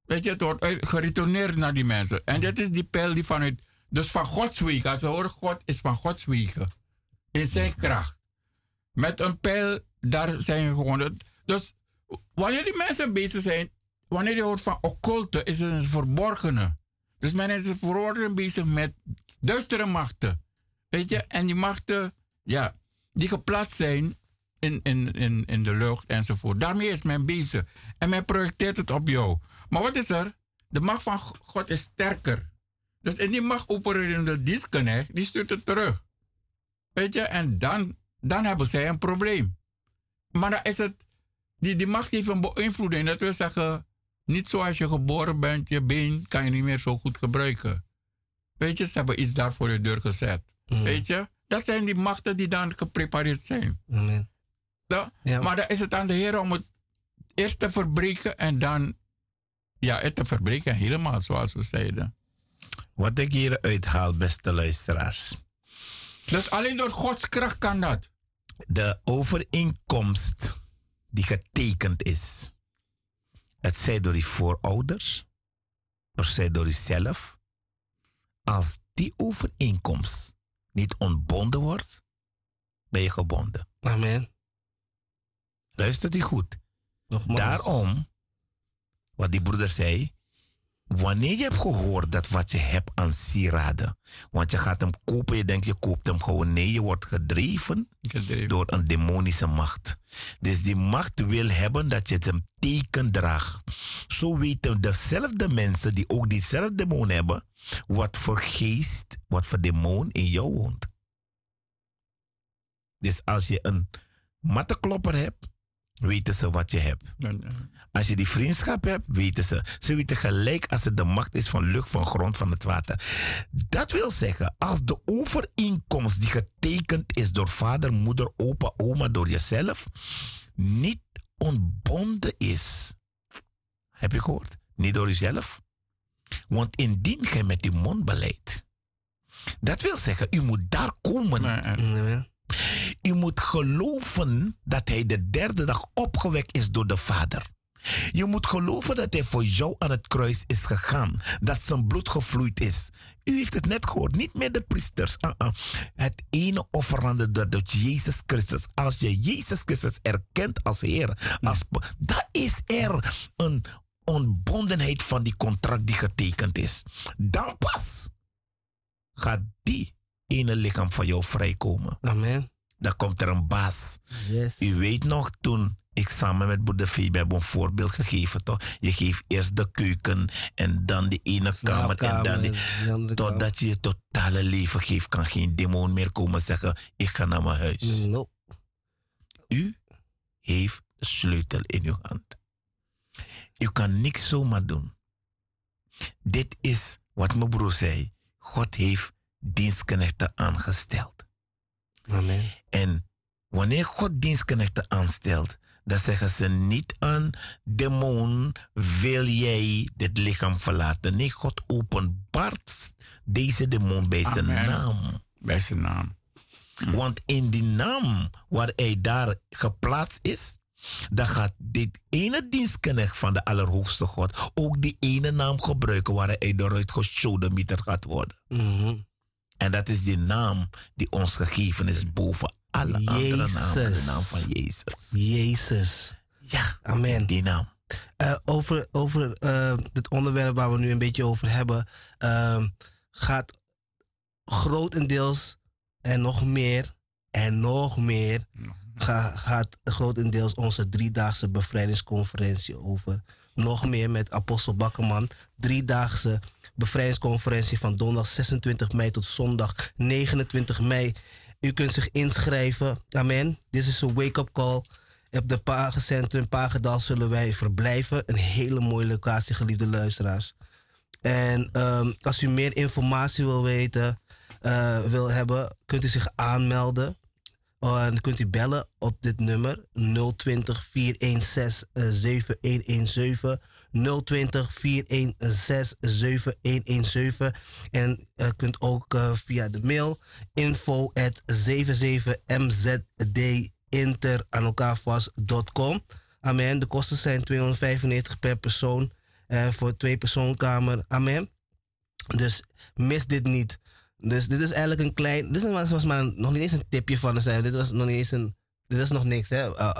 Weet je, het wordt uit- geretourneerd naar die mensen. En dit is die pijl die vanuit... Dus van Gods wegen. Als we horen God is van Gods wegen. In zijn kracht. Met een pijl, daar zijn gewoon... Dus wanneer die mensen bezig zijn... Wanneer je hoort van occulte, is het een verborgene. Dus men is verborgen bezig met duistere machten. Weet je, en die machten, ja, die geplaatst zijn in, in, in, in de lucht enzovoort. Daarmee is men bezig. En men projecteert het op jou. Maar wat is er? De macht van God is sterker. Dus in die macht opererende dienstknecht, die stuurt het terug. Weet je, en dan, dan hebben zij een probleem. Maar dan is het, die, die macht heeft een beïnvloeding. Dat wil zeggen, niet zoals je geboren bent, je been kan je niet meer zo goed gebruiken. Weet je, ze hebben iets daar voor je deur gezet. Weet je, dat zijn die machten die dan geprepareerd zijn. Ja. Maar dan is het aan de Heer om het eerst te verbreken en dan ja, het te verbreken helemaal, zoals we zeiden. Wat ik hieruit haal, beste luisteraars. Dus alleen door Gods kracht kan dat. De overeenkomst die getekend is. Het zij door die voorouders, of zij door jezelf. Als die overeenkomst niet ontbonden wordt, ben je gebonden. Amen. Luistert u goed. Nogmaals. Daarom, wat die broeder zei, wanneer je hebt gehoord dat wat je hebt aan sieraden, want je gaat hem kopen, je denkt je koopt hem gewoon, nee, je wordt gedreven door een demonische macht. Dus die macht wil hebben dat je het een teken draagt. Zo weten dezelfde mensen die ook diezelfde demon hebben, wat voor geest, wat voor demon in jou woont. Dus als je een mattenklopper hebt, weten ze wat je hebt. Eh, Als je die vriendschap hebt, weten ze. Ze weten gelijk als het de macht is van lucht, van grond, van het water. Dat wil zeggen, als de overeenkomst die getekend is door vader, moeder, opa, oma, door jezelf, niet ontbonden is. Heb je gehoord? Niet door jezelf. Want indien gij met uw mond beleidt, dat wil zeggen, u moet daar komen. maar. U moet geloven dat hij de derde dag opgewekt is door de Vader. Je moet geloven dat hij voor jou aan het kruis is gegaan. Dat zijn bloed gevloeid is. U heeft het net gehoord, niet meer de priesters. Ah, ah. Het ene offerande door Jezus Christus. Als je Jezus Christus erkent als Heer, als, dan is er een ontbondenheid van die contract die getekend is. Dan pas gaat die ene lichaam van jou vrijkomen Amen. dan komt er een baas. Yes. U weet nog toen ik samen met Phoebe heb een voorbeeld gegeven, toch? Je geeft eerst de keuken en dan de ene kamer en dan die, totdat je je totale leven geeft, kan geen demon meer komen zeggen, ik ga naar mijn huis. No. U heeft de sleutel in uw hand. U kan niks zomaar doen. Dit is wat mijn broer zei. God heeft dienstknechten aangesteld. Amen. En wanneer God dienstknechten aanstelt, dan zeggen ze niet een demon, wil jij dit lichaam verlaten? Nee, God openbaart deze demon bij zijn Amen. naam. Bij zijn naam. Want in die naam waar hij daar geplaatst is, dan gaat dit ene dienstknecht van de Allerhoogste God ook die ene naam gebruiken waar hij eruit gesodemieter gaat worden. Mhm. En dat is die naam die ons gegeven is boven alle andere namen. De naam van Jezus. Jezus. Ja, Amen. die naam. Eh, over over eh, het onderwerp waar we nu een beetje over hebben, ehm, gaat grotendeels en nog meer en nog meer ga- gaat grotendeels onze driedaagse bevrijdingsconferentie over. Nog meer met Apostel Bakkerman. Driedaagse bevrijdingsconferentie van donderdag 26 mei tot zondag 29 mei. U kunt zich inschrijven. Amen. Dit is een wake-up call. Op de Pagencentrum Pagedal zullen wij verblijven. Een hele mooie locatie, geliefde luisteraars. En ehm, als u meer informatie wil weten, eh, wil hebben, kunt u zich aanmelden. En kunt u bellen op dit nummer 020 416 7117. 020 416 7117. En uh, kunt ook uh, via de mail info at 77mzdinter aan elkaar vast.com. Amen. De kosten zijn 295 per persoon uh, voor twee persoonkamer. Amen. Dus mis dit niet. Dus dit is eigenlijk een klein. Dit was, maar nog niet eens een tipje van de zijde. Dit was nog niet eens een. Dit is nog niks, hè, uh,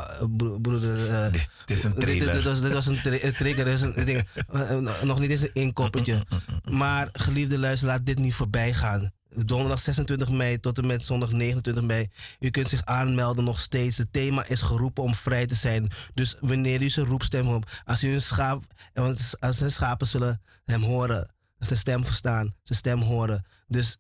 broeder. Uh, dit is een trailer. Dit, was, dit was een, tra trigger, dit is een ding. Uh, nog niet eens een inkoppertje. Maar geliefde luister, laat dit niet voorbij gaan. Donderdag 26 mei tot en met zondag 29 mei. U kunt zich aanmelden nog steeds. Het thema is geroepen om vrij te zijn. Dus wanneer u zijn roepstem hoort, als u een schaap, want als zijn schapen zullen hem horen, zijn stem verstaan, zijn stem horen. Dus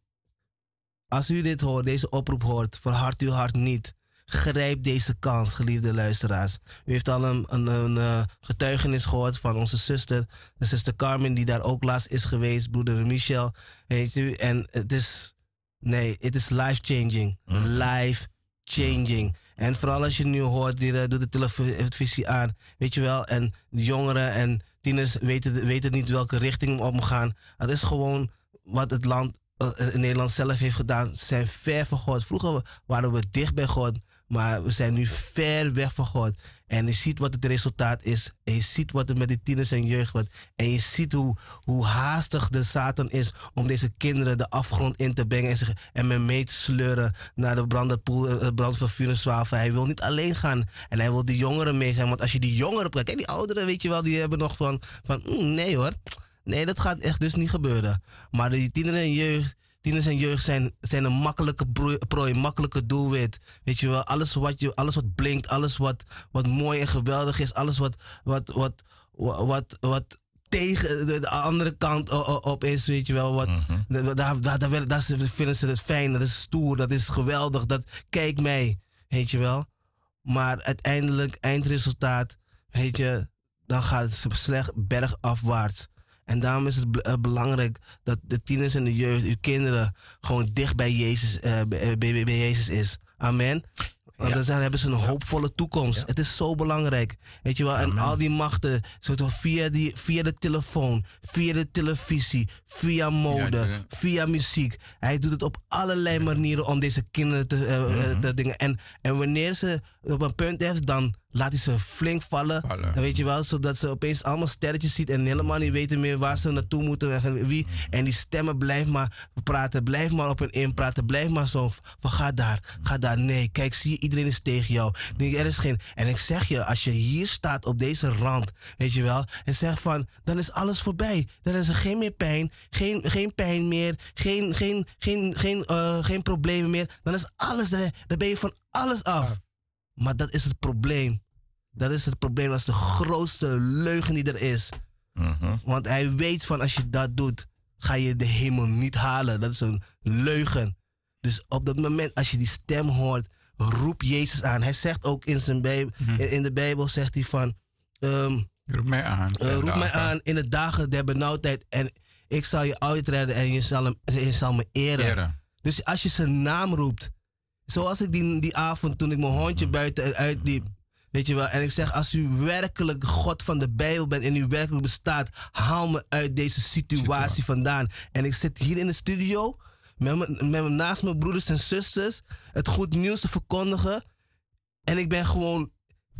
als u dit hoort, deze oproep hoort, verhard uw hart niet. Grijp deze kans, geliefde luisteraars. U heeft al een, een, een uh, getuigenis gehoord van onze zuster, de zuster Carmen, die daar ook laatst is geweest, broeder Michel. Weet u, en het is, nee, het is life-changing. Mm. Life-changing. En vooral als je nu hoort, die uh, doet de televisie aan, weet je wel, en de jongeren en tieners weten, weten niet welke richting op gaan. Het is gewoon wat het land in Nederland zelf heeft gedaan, zijn ver van God. Vroeger waren we dicht bij God, maar we zijn nu ver weg van God. En je ziet wat het resultaat is. En je ziet wat er met de tieners en jeugd wordt. En je ziet hoe, hoe haastig de Satan is om deze kinderen de afgrond in te brengen en, zich, en mee te sleuren naar de brandpoel, uh, brand van vuur zwavel. Hij wil niet alleen gaan en hij wil de jongeren meegaan. Want als je die jongeren, kijk, die ouderen, weet je wel, die hebben nog van, van mm, nee hoor. Nee, dat gaat echt dus niet gebeuren. Maar die tieners en jeugd, tieners en jeugd zijn, zijn een makkelijke prooi, makkelijke doelwit. Weet je wel, alles wat, je, alles wat blinkt, alles wat, wat mooi en geweldig is, alles wat, wat, wat, wat, wat, wat tegen de, de, andere kant op is, weet je wel. Wat, mm -hmm. daar, daar, daar, daar, vinden ze het fijn, dat is stoer, dat is geweldig, dat kijk mij, weet je wel. Maar uiteindelijk, eindresultaat, weet je, dan gaat het slecht bergafwaarts. En daarom is het uh, belangrijk dat de tieners en de jeugd, uw kinderen, gewoon dicht bij Jezus, uh, bij, bij, bij, Jezus is. Amen. Want ja. dan hebben ze een hoopvolle toekomst. Ja. Het is zo belangrijk. Weet je wel? Amen. En al die machten, via, die, via de telefoon, via de televisie, via mode, ja, via muziek. Hij doet het op allerlei manieren om deze kinderen te, uh, te dingen. En, en wanneer ze op een punt heeft, dan laat hij ze flink vallen. vallen. Dan weet je wel, zodat ze opeens allemaal sterretjes ziet en helemaal niet weten meer waar ze naartoe moeten en wie. En die stemmen blijven maar praten, blijf maar op hun inpraten, blijf maar zo van ga daar, ga daar. Nee, kijk, zie je, iedereen is tegen jou. Nee, er is geen. En ik zeg je, als je hier staat op deze rand, weet je wel, en zegt van, dan is alles voorbij. Dan is er geen meer pijn, geen, geen pijn meer, geen, geen, geen, geen, uh, geen problemen meer. Dan is alles, dan ben je van alles af. Maar dat is het probleem. Dat is het probleem. Dat is de grootste leugen die er is. Mhm. Want hij weet van als je dat doet, ga je de hemel niet halen. Dat is een leugen. Dus op dat moment, als je die stem hoort, roep Jezus aan. Hij zegt ook in, zijn Bijbel, in, in de Bijbel, zegt hij van, ehm, Roep mij aan. eh, roep mij aan in de dagen der benauwdheid en ik zal je uitredden en je zal, hem, je zal me eren. Eren. Dus als je zijn naam roept, zoals ik die, die avond toen ik mijn hondje buiten uitliep, weet je wel, en ik zeg, als u werkelijk God van de Bijbel bent en u werkelijk bestaat, haal me uit deze situatie vandaan. En ik zit hier in de studio met me, met me naast mijn broeders en zusters het goed nieuws te verkondigen. En ik ben gewoon,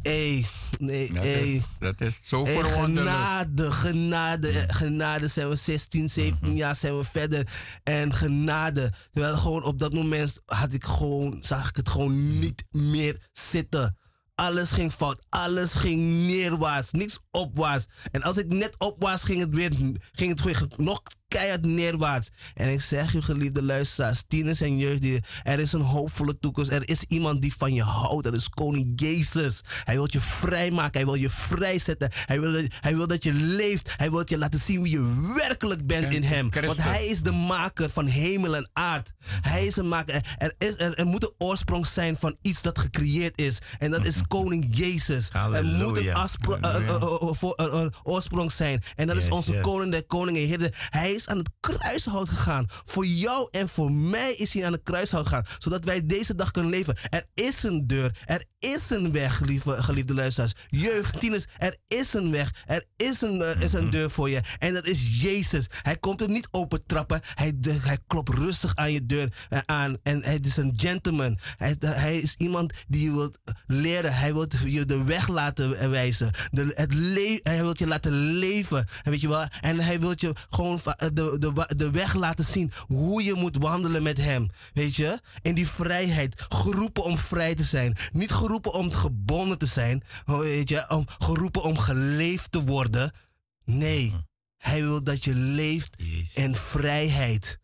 hé, nee, Dat, is, dat is zo Hey, verwonderlijk. genade, genade, genade zijn we 16, 17 jaar zijn we verder. En genade. Terwijl gewoon op dat moment had ik gewoon, zag ik het gewoon niet meer zitten. Alles ging fout, alles ging neerwaarts, niks opwaarts. En als ik net opwaarts ging het weer, ging het weer nog keihard neerwaarts. En ik zeg u, geliefde luisteraars, tieners en jeugdigen, er is een hoopvolle toekomst. Er is iemand die van je houdt. Dat is koning Jezus. Hij wil je vrijmaken. Hij wil je vrijzetten. Hij wil, dat- hij wil dat je leeft. Hij wil je laten zien wie je werkelijk bent in hem. Want hij is de maker van hemel en aard. Hij is een maker. Er, is, er, er moet een oorsprong zijn van iets dat gecreëerd is. En dat is koning Jezus. Er moet een, oorsprong zijn. En dat is onze yes. koning der koningen. Hij is aan het kruishout gegaan. Voor jou en voor mij is hij aan het kruishout gegaan. Zodat wij deze dag kunnen leven. Er is een deur. Er is een weg, lieve, geliefde luisteraars. Jeugd, tieners, er is een weg. Er is een, eh, is een deur voor je. En dat is Jezus. Hij komt hem niet opentrappen. Hij, de- hij klopt rustig aan je deur eh, aan. En hij is een gentleman. Hij, hij is iemand die je wilt leren. Hij wil je de weg laten wijzen. De, het le- hij wil je laten leven. En weet je wel? En hij wil je gewoon de, de, wa- de weg laten zien hoe je moet wandelen met hem. Weet je? In die vrijheid. Geroepen om vrij te zijn. Niet geroepen om gebonden te zijn. Weet je? Om, geroepen om geleefd te worden. Nee. Hij wil dat je leeft in vrijheid.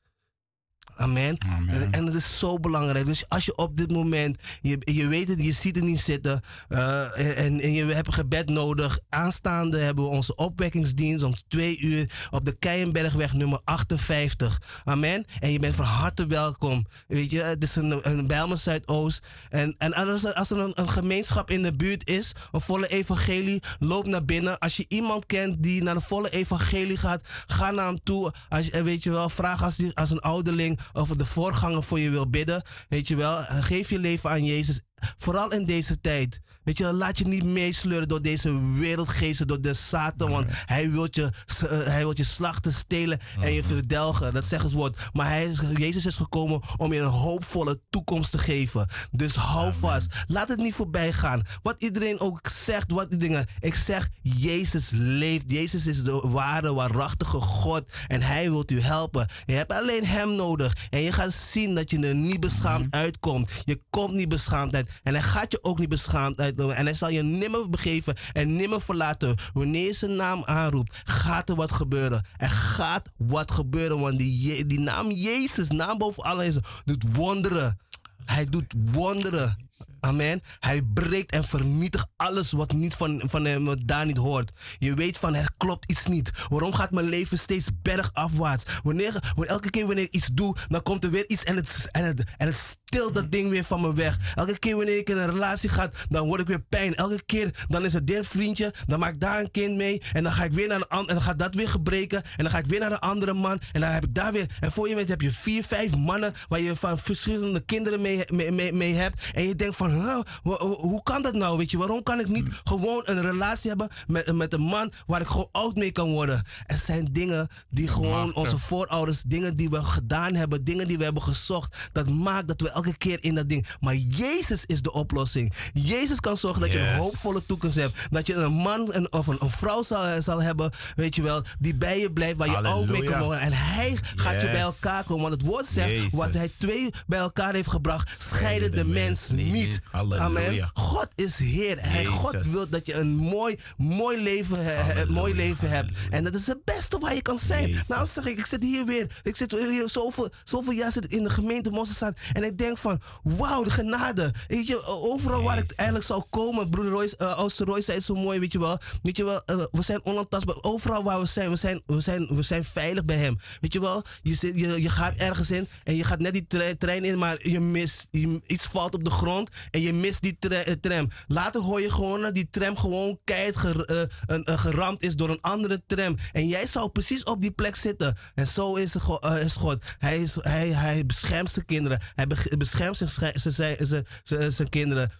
Amen. Amen. En dat is zo belangrijk. Dus als je op dit moment, je, je weet het, je ziet het niet zitten. eh, en, en je hebt gebed nodig. Aanstaande hebben we onze opwekkingsdienst om twee uur op de Keienbergweg nummer 58. Amen. En je bent van harte welkom. Weet je, het is een, een Bijlmer Zuidoost. En, en als er, als er een, een gemeenschap in de buurt is, een volle evangelie, loop naar binnen. Als je iemand kent die naar de volle evangelie gaat, ga naar hem toe. Als, je- eh, weet je wel, vraag als, die, als een ouderling of de voorganger voor je wil bidden. Weet je wel, Eh, geef je leven aan Jezus. Vooral in deze tijd. Weet je, laat je niet meesleuren door deze wereldgeesten, door de Satan. Want hij wil je, eh, hij wil je slachten, stelen en je verdelgen. Dat zegt het woord. Maar hij Jezus is gekomen om je een hoopvolle toekomst te geven. Dus hou vast. Laat het niet voorbij gaan. Wat iedereen ook zegt, wat die dingen. Ik zeg, Jezus leeft. Jezus is de ware, waarachtige God. En hij wil u helpen. Je hebt alleen hem nodig. En je gaat zien dat je er niet beschaamd uitkomt. Je komt niet beschaamd uit. En hij gaat je ook niet beschaamd uitkomen. En hij zal je nimmer begeven en nimmer verlaten. Wanneer je zijn naam aanroept, gaat er wat gebeuren. Er gaat wat gebeuren. Want die, die naam Jezus, naam boven alles, doet wonderen. Hij doet wonderen. Amen. Hij breekt en vernietigt alles wat niet van, van hem daar niet hoort. Je weet van er klopt iets niet. Waarom gaat mijn leven steeds bergafwaarts? Wanneer, wanneer, elke keer wanneer ik iets doe, dan komt er weer iets en het, en het, en het stilt dat ding weer van me weg. Elke keer wanneer ik in een relatie ga, dan word ik weer pijn. Elke keer dan is het dit vriendje, dan maak ik daar een kind mee. En dan ga ik weer naar een ander, en dan gaat dat weer gebreken. En dan ga ik weer naar een andere man. En dan heb ik daar weer. En voor je weet heb je vier, vijf mannen waar je van verschillende kinderen mee, mee, mee, mee hebt. En je denkt van, huh, hoe, kan dat nou? Weet je, waarom kan ik niet gewoon een relatie hebben met, met een man waar ik gewoon oud mee kan worden? Er zijn dingen die gewoon onze voorouders, dingen die we gedaan hebben, dingen die we hebben gezocht. Dat maakt dat we elke keer in dat ding. Maar Jezus is de oplossing. Jezus kan zorgen dat je een hoopvolle toekomst hebt. Dat je een man of een, een vrouw zal, zal hebben, weet je wel, die bij je blijft, waar je oud mee kan worden. En hij gaat je bij elkaar komen. Want het woord zegt, Jezus. wat hij twee bij elkaar heeft gebracht, scheiden de mens niet. Niet. Halleluja. God is Heer. Hij, God wil dat je een mooi, mooi leven, he- mooi leven hebt. En dat is het beste waar je kan zijn. Jezus. Nou zeg ik, ik zit hier weer. Ik zit hier zoveel, zoveel jaar zit ik in de gemeente Mosselstad. En ik denk van, wauw, de genade. Weet je, overal waar ik eigenlijk zou komen. Broeder Royce, uh, Ooster Royce zei het zo mooi, weet je wel. Weet je wel, eh, we zijn onaantastbaar. Overal waar we zijn, we zijn, we zijn, we zijn veilig bij hem. Weet je wel, je, zit, je, je gaat ergens in en je gaat net die tre- trein in, maar je mist, je- iets valt op de grond en je mist die eh, tram. Later hoor je gewoon dat die tram gewoon keihard ger- eh, een- een geramd is door een andere tram. En jij zou precies op die plek zitten. En zo is, het, go- eh, is God. Hij, is, hij, hij beschermt zijn kinderen. Hij be- beschermt zijn, zijn, zijn, zijn, zijn, zijn kinderen.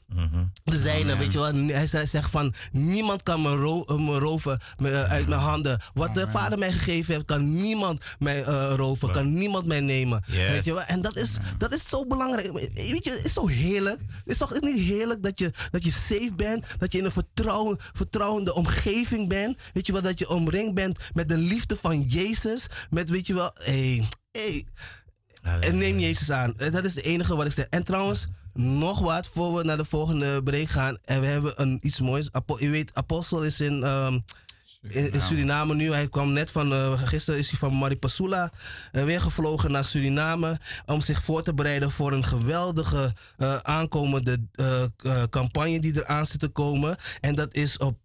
De zijne, weet je wel. Hij zegt van, niemand kan me, ro- eh, me roven me, eh, uit mijn handen. Wat de vader mij gegeven heeft, kan niemand mij eh, roven. Kan niemand mij nemen. Yes. Weet je wel. En dat is, dat is zo belangrijk. Weet je, het is zo heerlijk. Het is toch niet heerlijk dat je, dat je safe bent. Dat je in een vertrouwen, vertrouwende omgeving bent. Weet je wel, dat je omringd bent met de liefde van Jezus. Met, weet je wel, hé, hey, en neem Jezus aan. Eh, Dat is het enige wat ik zeg. En trouwens, nog wat voor we naar de volgende break gaan. En we hebben een, iets moois. Apo, u weet, Apostel is in, ehm, in, in Suriname nu. Hij kwam net van, eh, gisteren is hij van Maripasula eh, weer gevlogen naar Suriname. Om zich voor te bereiden voor een geweldige eh, aankomende campagne die eraan zit te komen. En dat is op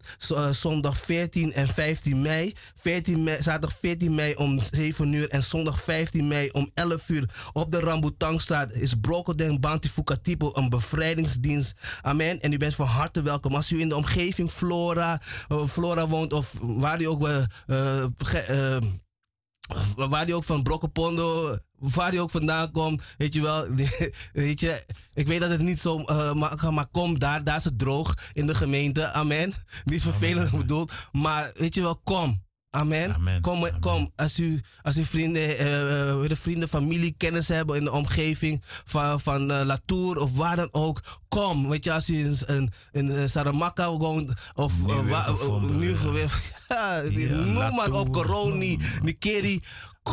zondag 14 en 15 mei. 14 mei. Zaterdag 14 mei om 7 uur en zondag 15 mei om 11 uur op de Rambutangstraat is Brokodeng Banti Fukatipo een bevrijdingsdienst. Amen. En u bent van harte welkom. Als u in de omgeving Flora, Flora woont of waar u ook, eh, eh, ge- eh, waar die ook van Brokkenpondo, waar die ook vandaan komt, weet je wel. Weet je, ik weet dat het niet zo makkelijk gaat, maar kom daar, daar is het droog in de gemeente. Amen. Niet vervelend bedoeld, maar weet je wel, kom. Amen. Amen. Kom, Amen. kom. Als u, als u vrienden, eh, eh, de vrienden, familie, kennis hebben in de omgeving van, van eh, Latour of waar dan ook, kom. Weet je, als u in, in, in eh, Saramaka woont of Nu eh, weer wa- gevonden, nu ja. geweest. Ja, noem maar op, Coroni. Nikeri.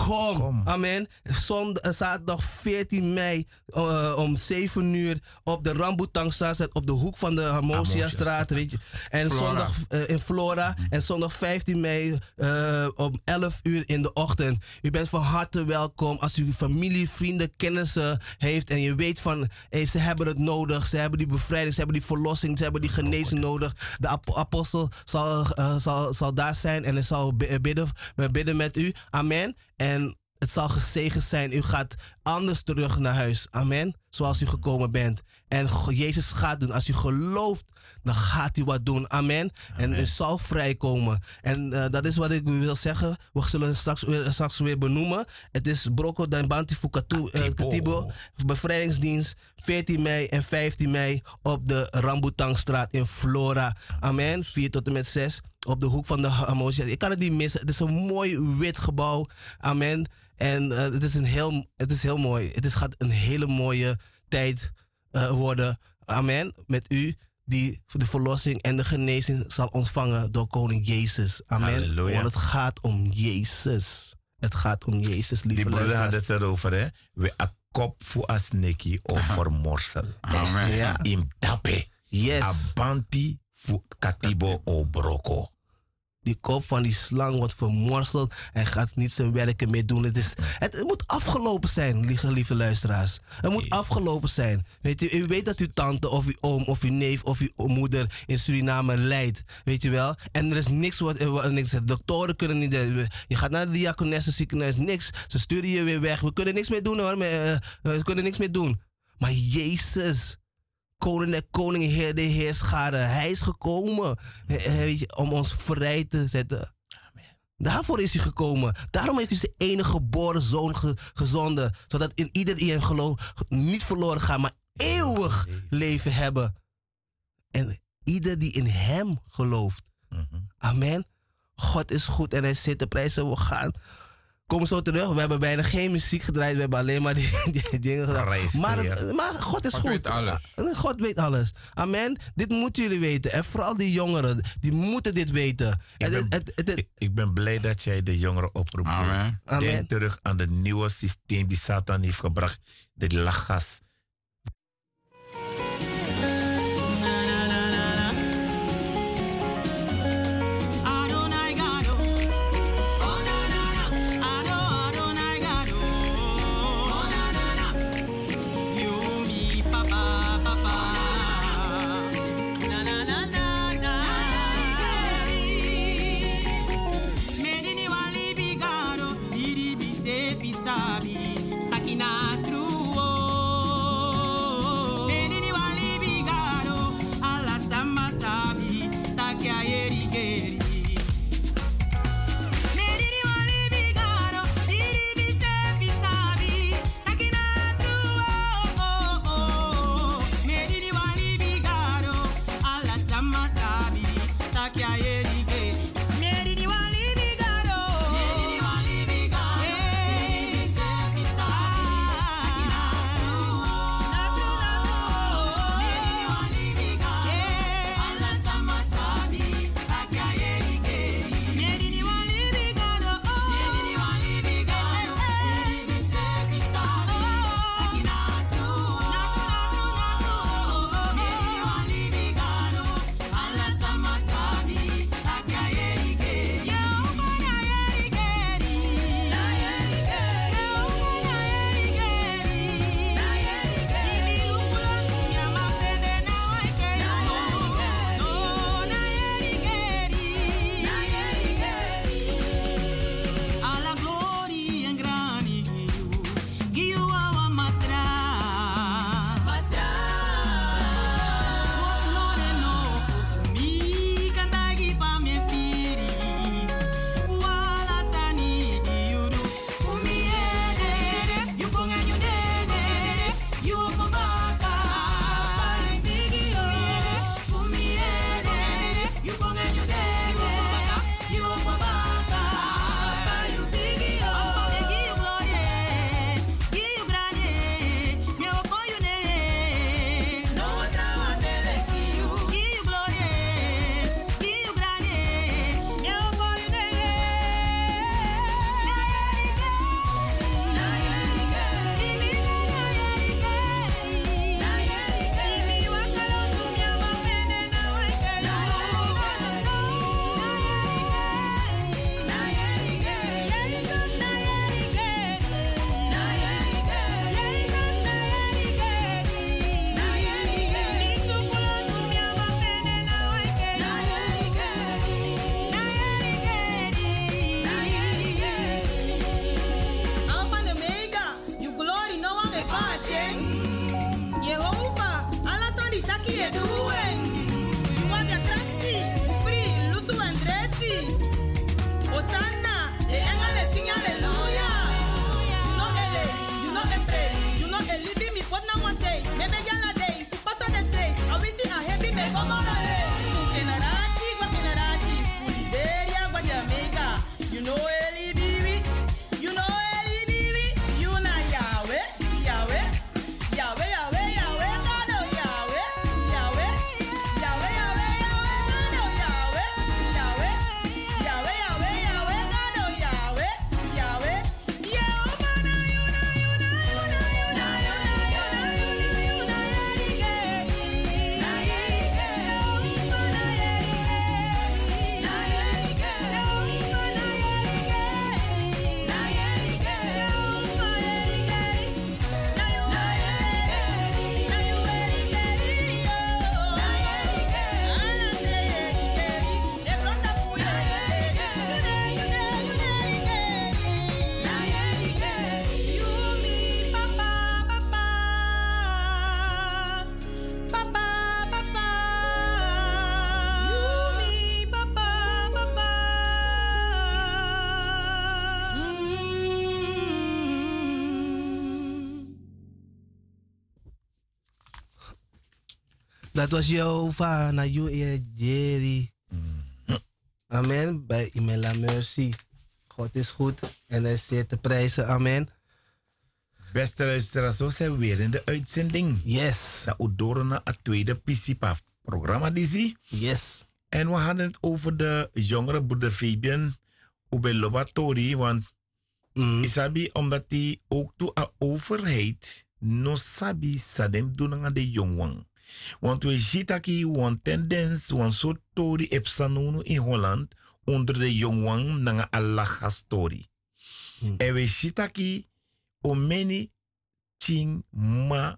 Kom. Kom. Amen. Zond, eh, zaterdag 14 mei eh, om 7 uur op de Rambutangstraat, op de hoek van de Harmosia-straat. Weet je. En Flora. zondag eh, in Flora. En zondag 15 mei om 11 uur in de ochtend. U bent van harte welkom. Als u familie, vrienden, kennissen heeft en je weet van hey, ze hebben het nodig. Ze hebben die bevrijding, ze hebben die verlossing, ze hebben die genezing nodig. De ap- apostel zal, zal, zal daar zijn en hij zal bi- bidden, bidden met u. Amen. En het zal gezegend zijn. U gaat anders terug naar huis. Amen. Zoals u gekomen bent. En Jezus gaat doen. Als u gelooft, dan gaat u wat doen. Amen. En u zal vrijkomen. En eh, dat is wat ik u wil zeggen. We zullen het straks weer, straks weer benoemen. Het is Broko Danbanti Fukatu eh. Katibo. Bevrijdingsdienst. 14 mei en 15 mei op de Rambutangstraat in Flora. Amen. 4 tot en met 6 op de hoek van de Hamosia. Ik kan het niet missen. Het is een mooi wit gebouw. Amen. En eh, het, is een heel, het is heel mooi. Het is, gaat een hele mooie tijd eh, worden. Amen. Met u die de verlossing en de genezing zal ontvangen door koning Jezus. Amen. Halleluja. Want het gaat om Jezus. Het gaat om Jezus, lieve Die broeder had het erover, hè? We a kop voor asneki over morsel. Amen. Ja. Im dape. Yes. Abanti voor katibo o broko. Die kop van die slang wordt vermorseld en gaat niet zijn werken meer doen. Het, is, het, het moet afgelopen zijn, lieve, lieve luisteraars. Het moet Jezus. afgelopen zijn. Weet u, u weet dat uw tante of uw oom of uw neef of uw moeder in Suriname lijdt. Weet je wel? En er is niks wat, niks. De doktoren kunnen niet. Je gaat naar de diakonesse ziekenhuis, niks. Ze sturen je weer weg. We kunnen niks meer doen hoor. eh, eh, We kunnen niks meer doen. Maar Jezus, koning en koning, heer de heerschade. Hij is gekomen om ons vrij te zetten. Daarvoor is hij gekomen. Daarom heeft hij zijn enige geboren zoon ge- gezonden. Zodat in ieder die hem gelooft niet verloren gaat, maar eeuwig leven hebben. En ieder die in hem gelooft. Amen. God is goed en hij zit te prijzen. We gaan. Kom zo terug. We hebben bijna geen muziek gedraaid. We hebben alleen maar die, die dingen gedaan. Geregistreerd. Maar, het- maar God is God goed. weet alles. Ah, God weet alles. Amen. Dit moeten jullie weten. En vooral die jongeren. Die moeten dit weten. Ik Het- ben, het- het- het- ik, ik ben blij dat jij de jongeren oproept. Amen. Amen. Denk terug aan het nieuwe systeem die Satan heeft gebracht. De lachgas. Dat was Jehovah naar you, Jerry. Amen. Bij Imela Mercy. God is goed en hij zeer te prijzen. Amen. Beste luisteraars, zo zijn we weer in de uitzending. Yes. Na Udorona, het tweede PCPAF programma Dizzy. Yes. En we hadden het over de jongere broeder Fabian Ube Lobatori. Want Mm. Isabi, omdat hij ook toe de overheid no sabi sadem doen aan de jongwang. Want we zien dat hier een tendens, een soort story epsanunu in Holland onder de jongwang na Allah story. Hmm. En we zien dat hier omeni ching ma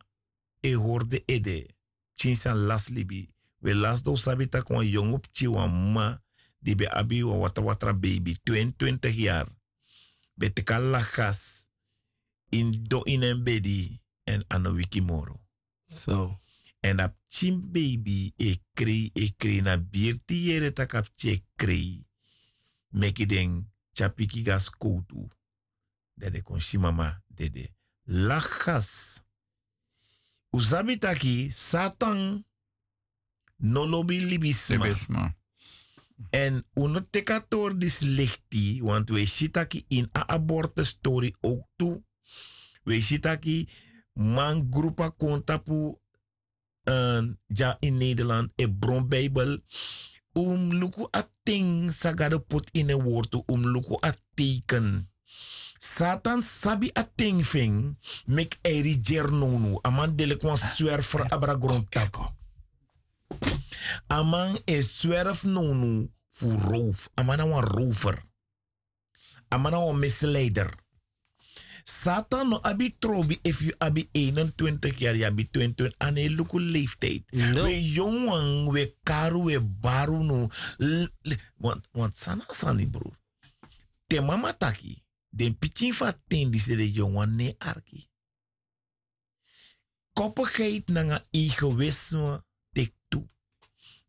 e hoorde ede. Ching san las libi. We las do sabi tak wan jong op chi wan ma die be abi wan wata watra baby 22 jaar. Betekal lagas in do in en bedi en ano wiki moro. So. En ap chin baby e krei e krei na birti yere tak ap che krei. Meki den chapiki gas koutu. Dede kon shimama dede. Lagas. Usabi taki satan no lobi libisma. Libisma. En uno tekator dis lichti, want we shitaki in a abortus story ook toe. We shitaki man groepa kontapu uh, ja in Nederland e bron Bijbel. Um luku a ting sagade put in een woord um luku a teken. Satan sabi a ting fing, mek eri jernonu, aman dele kwan zwerver abra grond tap. Amang is zwerf nonu voor roof. Amana wan rover. Amana wan misleider. Satan no abi trobi if you abi 21 jaar, je abi 22 aan een luku leeftijd. No. We jongen, we karu, we baru no. Want, want sana sani broer. Te mama taki. Den pikin fa ten die se de jongen ne arki. Koppigheid na nga egoïsme tek toe.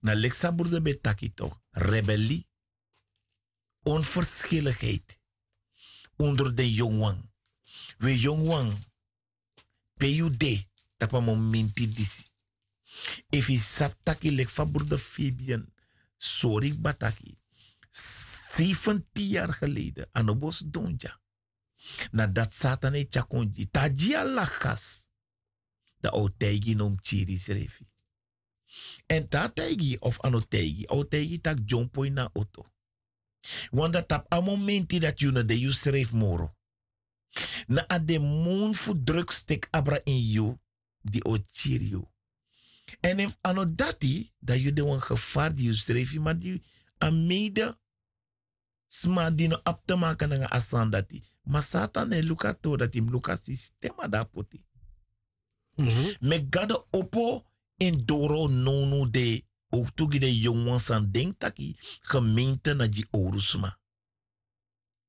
Na leksa broeder betaki toch. Rebellie. Onverschilligheid. Onder de jongen. We jongen. PUD. Tapa momenti disi. If je saptaki lek fa broeder Fabian. Sorry bataki. 17 jaar geleden. Anobos donja. Nadat Satan e chakonji. Tajia lakas. Da otegi nom chiri srefi. En ta tegi of anotegi, otegi tak jompoi na auto. Want tap a momenti dat you na de you moro. Na de moon fu drugstek abra in you, di o chiri you. En if ano dati, dat you de wan gevaar die you schreef, maar die a mede sma die no ap te maken na asan dati. Maar Satan e luka to dat im luka sistema da poti. Mhm. Me gade opo in doro nonu de ook toegi de jongwan san denk taki gemeente na die orusma.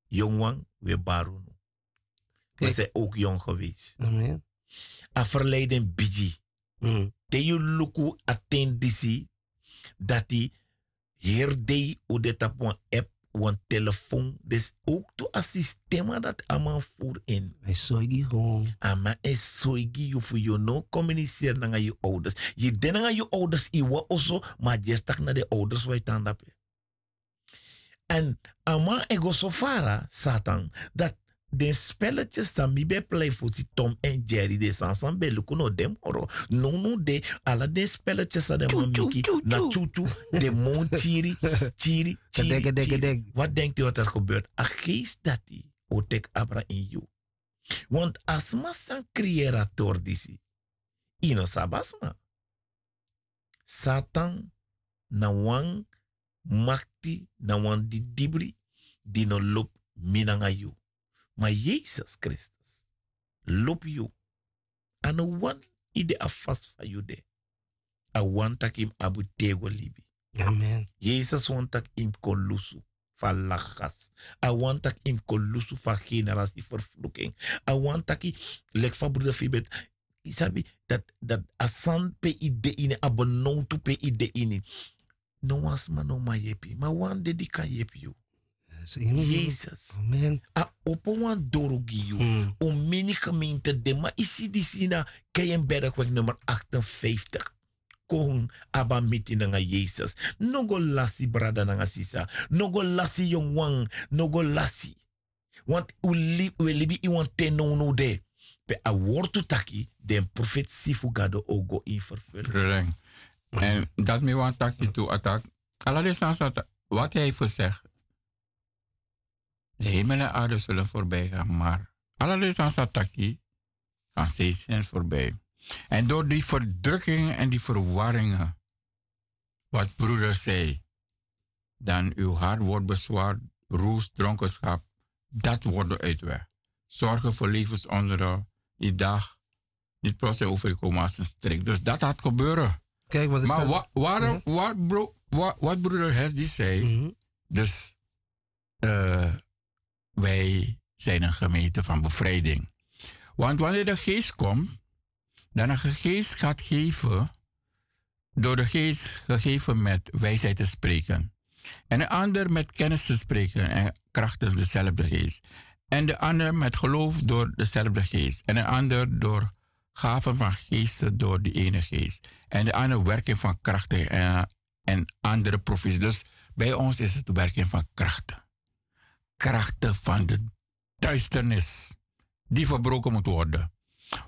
Jongwan we barunu. We zijn ook jong geweest. Amen. A verleiden biji. Mhm. Te you luku attendisi dat die herde u de tapon ep een telefoon. Dus ook to systeem dat allemaal voor in. Hij zorgt gewoon. Ama is zorgi je voor je no communiceren naar je ouders. Je denkt aan je ouders iwa also, maar je stak naar de ouders waar je tandap. En ama ego so fara, Satan, dat de spelletjes dan mi be play Tom en Jerry de sansan be luku no dem no de ala de spelletjes sa de mamiki na chuchu de mon chiri chiri chiri. Kadek. Wat denkt u wat er gebeurt? A geest dat die otek abra in you. Want asma san creator disi. Ino sabasma. Satan na wan makti na wan di dibri di no lop minanga you. Maar Jezus Christus loop you. En wan ide afas van you de. A wan tak im abu tego libi. Amen. Jezus want tak im kolusu van lachas. A tak im kolusu van generatie vervloeking. A want tak i lek van broeder Fibet. Isabi dat dat asan pe ide ine abonoutu pe ide ine. No was ma no ma yepi. Ma wan dedika yepi you. Jezus. Amen. A opo wan dorogi you. Mm. O mini gemeente de ma isi di sina Keienbergweg nummer 58. Kong aba miti nga Jezus. Nogo lasi brada nga sisa. Nogo lasi yung wang. Nogo lasi. Want u li, we libi iwan teno no de. Pe a wortu taki den profet sifu gado ogo in vervulling. En dat me want takje toe attack. Staat wat hij heeft gezegd. De hemel en aarde zullen voorbij gaan, maar allereerst staat takje gaan steeds voorbij. En door die verdrukkingen en die verwarringen, wat broeder zei, dan uw hart wordt bezwaard, roes, dronkenschap, dat wordt uit weg. Zorgen voor levensonderhoud, die dag, niet proces overkomen als een strik. Dus dat gaat gebeuren. Kijk, wat is Maar dat? wa, waarom, Mhm. wat, bro, wat, wat broeder Hesdy zei, Mhm. dus eh, wij zijn een gemeente van bevrijding. Want wanneer de geest komt, dan een geest gaat geven, door de geest gegeven met wijsheid te spreken. En een ander met kennis te spreken en krachtens dezelfde geest. En de ander met geloof door dezelfde geest. En een ander door gaven van geesten door die ene geest. En de andere werking van krachten en, en andere profeties. Dus bij ons is het werking van krachten. Krachten van de duisternis. Die verbroken moet worden.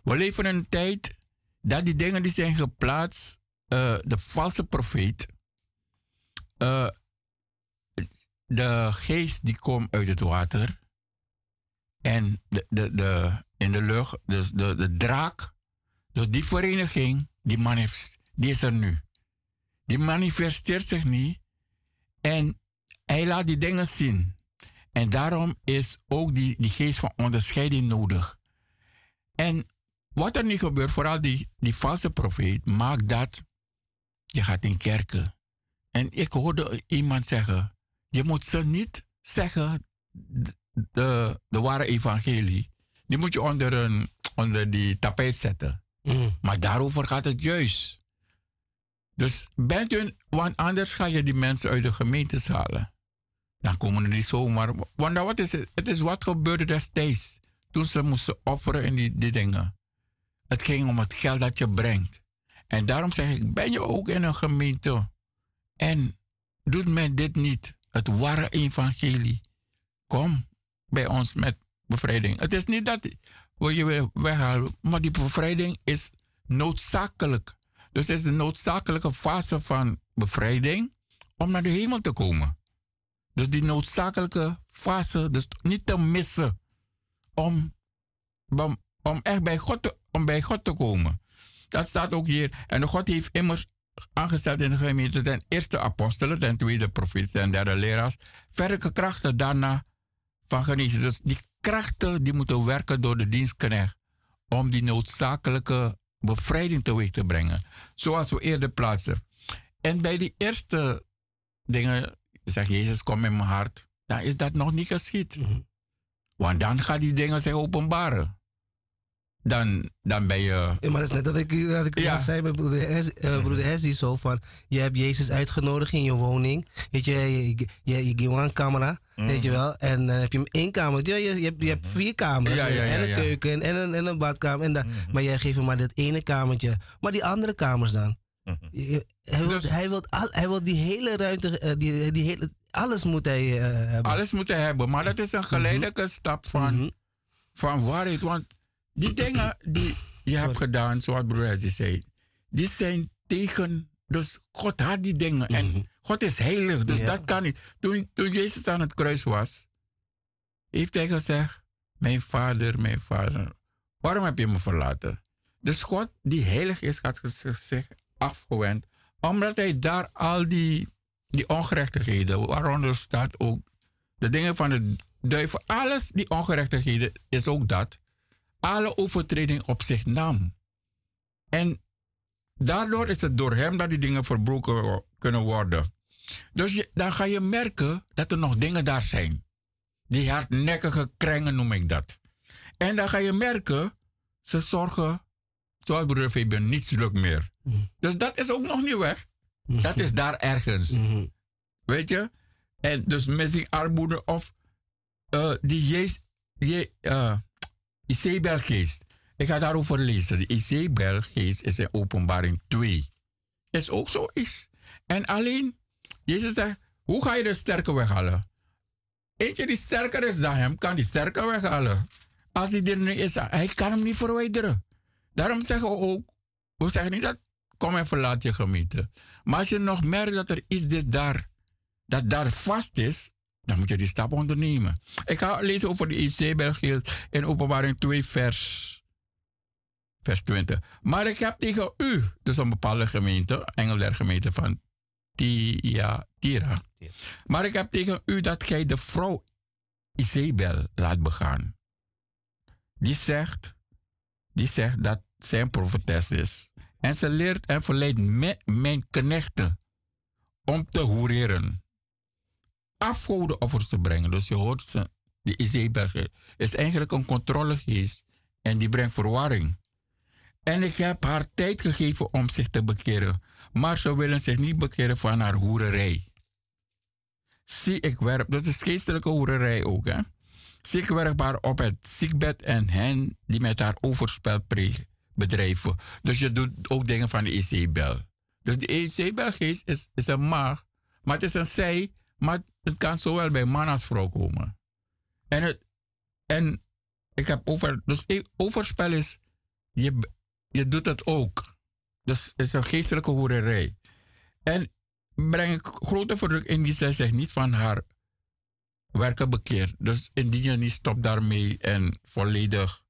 We leven in een tijd dat die dingen die zijn geplaatst, eh, de valse profeet, eh, de geest die komt uit het water en de, de, de, in de lucht, dus de, de draak, dus die vereniging, die, die is er nu. Die manifesteert zich niet en hij laat die dingen zien. En daarom is ook die, die geest van onderscheiding nodig. En wat er niet gebeurt, vooral die, die valse profeet, maakt dat je gaat in kerken. En ik hoorde iemand zeggen, je moet ze niet zeggen de, de, de ware evangelie. Die moet je onder, een, onder die tapijt zetten. Mm. Maar daarover gaat het juist. Dus bent u, want anders ga je die mensen uit de gemeentes halen. Dan komen er niet zomaar. Want nou, wat is het? Het is wat gebeurde destijds. Toen ze moesten offeren in die, die dingen. Het ging om het geld dat je brengt. En daarom zeg ik, ben je ook in een gemeente? En doet men dit niet? Het ware evangelie. Kom bij ons met bevrijding. Het is niet dat we je weghalen, maar die bevrijding is noodzakelijk. Dus het is de noodzakelijke fase van bevrijding om naar de hemel te komen. Dus die noodzakelijke fase, dus niet te missen om, om, echt bij God, te, om bij God te komen. Dat staat ook hier. En God heeft immers aangesteld in de gemeente ten eerste apostelen, ten tweede profeten en derde leraars. Verder krachten daarna van genezen. Dus die krachten die moeten werken door de dienstknecht om die noodzakelijke bevrijding teweeg te brengen. Zoals we eerder plaatsen. En bij die eerste dingen, zegt Jezus, kom in mijn hart, dan is dat nog niet geschied. Mhm. Want dan gaan die dingen zich openbaren. dan, dan ben je. Ja, maar dat is net dat ik, dat ik Ja. zei met broeder, Hes, Mhm. eh, broeder Hesdy zo van... Je hebt Jezus uitgenodigd in je woning. Weet je, je, je, je, je een camera, weet je Mhm. wel. En dan heb je hem één kamer. Je, je, je, hebt, je hebt vier kamers. Ja, ja, ja, en een keuken en een, en een badkamer. En dat, Mhm. Maar jij geeft hem maar dat ene kamertje. Maar die andere kamers dan? Mhm. Je- Hij wil, Dus- hij wil, al, hij wil die hele ruimte... eh, die, die hele, alles moet hij eh, hebben. Alles moeten hebben. Maar dat is een geleidelijke stap van, Mhm. van waarheid. Want die dingen die je hebt gedaan, zoals broer zei, die zijn tegen. Dus God had die dingen. Mhm. En God is heilig. Dus Ja. dat kan niet. Toen, toen Jezus aan het kruis was, heeft hij gezegd: Mijn vader, mijn vader, waarom heb je me verlaten? Dus God, die heilig is, had zich afgewend. Omdat hij daar al die, die ongerechtigheden, waaronder staat ook de dingen van de duivel, alles die ongerechtigheden is ook dat. Alle overtreding op zich nam. En daardoor is het door hem dat die dingen verbroken kunnen worden. Dus dan ga je merken dat er nog dingen daar zijn. Die hardnekkige krengen noem ik dat. En dan ga je merken, ze zorgen, zoals broeder Fabian, niets lukt meer. Mhm. Dus dat is ook nog niet weg. Dat is daar ergens. Mhm. Weet je? En dus misschien armoede of eh, die Jezus, je, uh, Isabelgeest. Ik ga daarover lezen. De Isabelgeest is in openbaring 2. Is ook zoiets. En alleen, Jezus zegt, hoe ga je de sterke weghalen? Eentje die sterker is dan hem, kan die sterker weghalen. Als die er niet is, hij kan hem niet verwijderen. Daarom zeggen we ook, we zeggen niet dat, kom en verlaat je gemeente. Maar als je nog merkt dat er iets is daar, dat daar vast is, dan moet je die stap ondernemen. Ik ga lezen over de IC-België in openbaring 2 vers, vers 20. Maar ik heb tegen u, dus een bepaalde gemeente, engel der gemeente van Tia, Tira. Maar ik heb tegen u dat gij de vrouw Isabel laat begaan. Die zegt, die zegt dat zij een profetes is. En ze leert en verleidt me- mijn knechten om te hoereren. Afgodenoffers te brengen. Dus je hoort ze, die Isabel is eigenlijk een controlegeest en die brengt verwarring. En ik heb haar tijd gegeven om zich te bekeren, maar ze willen zich niet bekeren van haar hoererij. Zie ik dat is geestelijke hoererij ook, hè? Zie ik werp haar op het ziekbed en hen die met haar overspel pre- bedrijven. Dus je doet ook dingen van de Isabel. Dus de Isabelgeest is, is een maag, maar het is een zij, maar het kan zowel bij man als vrouw komen. En, het, en ik heb over, dus e- overspel is, je, je doet het ook. Dus het is een geestelijke hoererij. En breng ik grote verdruk in die zij zich niet van haar werken bekeert. Dus indien je niet stopt daarmee en volledig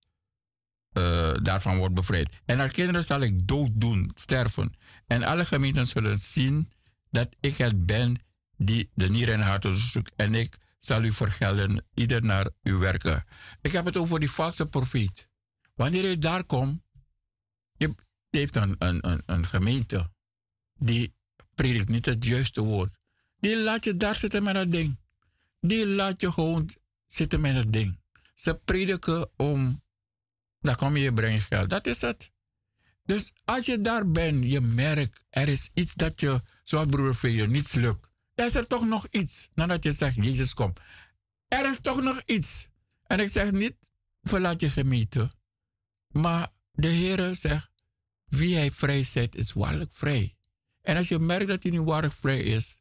eh, daarvan wordt bevrijd. En haar kinderen zal ik dood doen, sterven. En alle gemeenten zullen zien dat ik het ben die de nieren en hart onderzoekt. En ik zal u vergelden, ieder naar uw werken. Ik heb het over die valse profeet. Wanneer je daar komt, je heeft een, een, een, een gemeente die predikt niet het juiste woord. Die laat je daar zitten met dat ding. Die laat je gewoon zitten met dat ding. Ze prediken om, dan kom je brengen geld. Dat is het. Dus als je daar bent, je merkt, er is iets dat je, zoals broer Veer, niets lukt. Dan is er toch nog iets. Nadat je zegt, Jezus komt. Er is toch nog iets. En ik zeg niet, verlaat je gemeente. Maar de Heer zegt, wie hij vrij zet, is waarlijk vrij. En als je merkt dat hij niet waarlijk vrij is,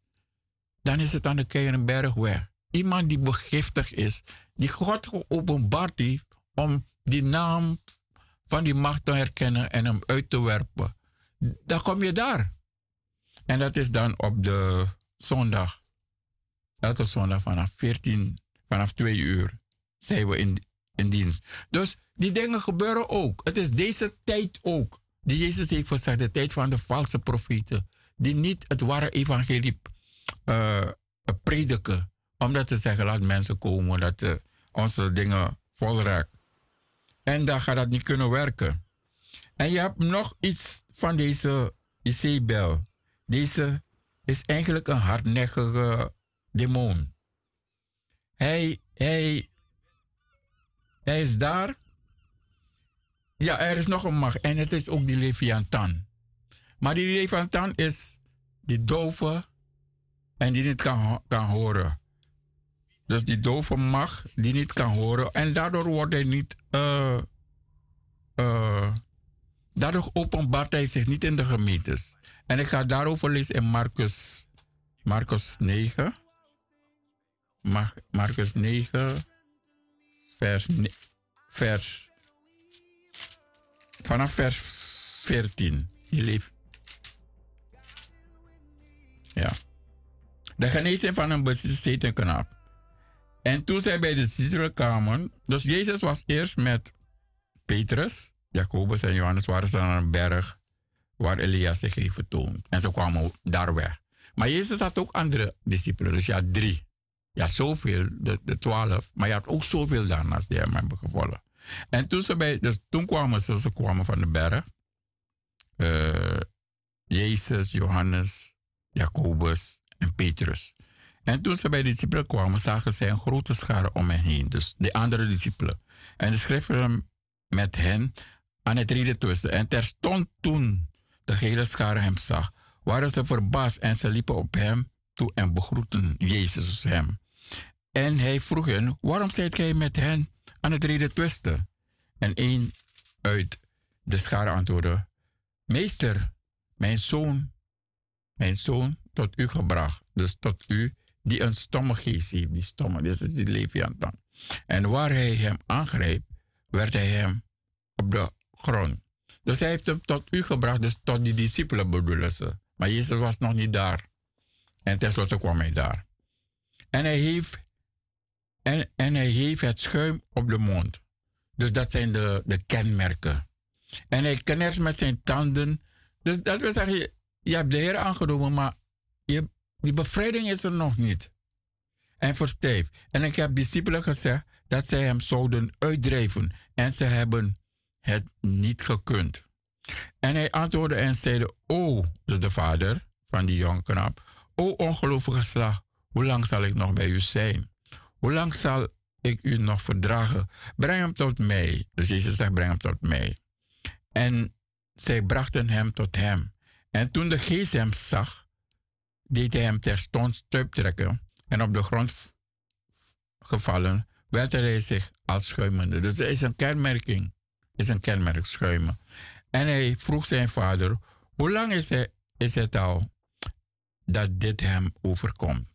dan is het aan de Keienbergweg. Iemand die begiftig is, die God geopenbaard heeft om die naam van die macht te herkennen en hem uit te werpen. Dan kom je daar. En dat is dan op de zondag. Elke zondag vanaf 14, vanaf 2 uur zijn we in, in dienst. Dus die dingen gebeuren ook. Het is deze tijd ook. Die Jezus heeft gezegd, de tijd van de valse profeten. Die niet het ware evangelie eh, prediken. Omdat ze zeggen, laat mensen komen, dat eh, onze dingen vol raken. En dan gaat dat niet kunnen werken. En je hebt nog iets van deze Isabel. Deze is eigenlijk een hardnekkige demon. Hij, hij, hij is daar. Ja, er is nog een macht. En het is ook die Leviathan. Maar die Leviathan is die dove en die niet kan, kan horen. Dus die dove macht die niet kan horen. En daardoor wordt hij niet. Uh, uh, daardoor openbaart hij zich niet in de gemeentes. En ik ga daarover lezen in Marcus, Marcus 9. Marcus 9, vers, vers. Vanaf vers 14. Je leeft. Ja. De genezing van een bezeten knap. En toen zij bij de discipelen kwamen, dus Jezus was eerst met Petrus, Jacobus en Johannes, waren ze aan een berg waar Elia zich heeft vertoond. En ze kwamen daar weg. Maar Jezus had ook andere discipelen, dus ja, drie. Ja, zoveel, de, de twaalf. Maar je had ook zoveel daarnaast die hem hebben gevolgd. En toen, ze bij, dus toen kwamen ze, ze kwamen van de berg. Uh, Jezus, Johannes, Jacobus en Petrus. En toen ze bij de discipelen kwamen, zagen zij een grote schare om hen heen. Dus de andere discipelen. En de schreven met hen aan het reden tussen. En terstond toen de hele schare hem zag, waren ze verbaasd en ze liepen op hem toe en begroeten Jezus hem. En hij vroeg hen, waarom zijt gij met hen aan het reden twisten? En een uit de schare antwoordde, Meester, mijn zoon, mijn zoon tot u gebracht, dus tot u die een stomme geest heeft, die stomme, dit is die Leviathan. En waar hij hem aangreep, werd hij hem op de grond. Dus hij heeft hem tot u gebracht, dus tot die discipelen bedoelen ze. Maar Jezus was nog niet daar. En tenslotte kwam hij daar. En hij heeft, en, en hij heeft het schuim op de mond. Dus dat zijn de, de kenmerken. En hij knert met zijn tanden. Dus dat wil zeggen, je, je hebt de Heer aangenomen, maar je, die bevrijding is er nog niet. En verstijf. En ik heb discipelen gezegd dat zij hem zouden uitdrijven. En ze hebben het niet gekund. En hij antwoordde en zeide, O, dus de vader van die jonge knap, O ongelovige slag, hoe lang zal ik nog bij u zijn? Hoe lang zal ik u nog verdragen? Breng hem tot mij. Dus Jezus zegt, breng hem tot mij. En zij brachten hem tot hem. En toen de geest hem zag, deed hij hem terstond stuip trekken en op de grond gevallen, werd hij zich als schuimende. Dus dat is een kenmerking. is een kenmerk schuimen. En hij vroeg zijn vader, hoe lang is, is het al dat dit hem overkomt?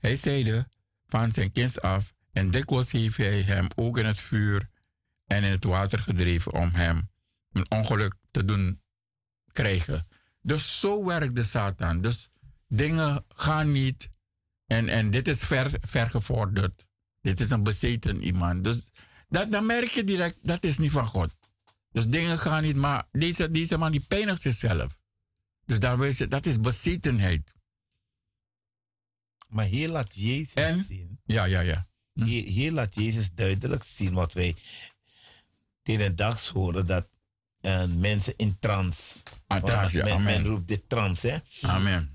Hij zeide van zijn kind af en dikwijls heeft hij hem ook in het vuur en in het water gedreven om hem een ongeluk te doen krijgen. Dus zo werkt de Satan. Dus dingen gaan niet. En, en dit is ver, ver gevorderd. Dit is een bezeten iemand. Dus dat, dan merk je direct, dat is niet van God. Dus dingen gaan niet, maar deze, deze man die pijnigt zichzelf. Dus daar is, dat is bezetenheid. Maar hier laat Jezus zien. Ja, ja, ja. Hm. Hier, hier, laat Jezus duidelijk zien wat wij tegen dag horen: dat uh, mensen in trance. Ah, trance men, men, roept dit trance. Hè? Amen.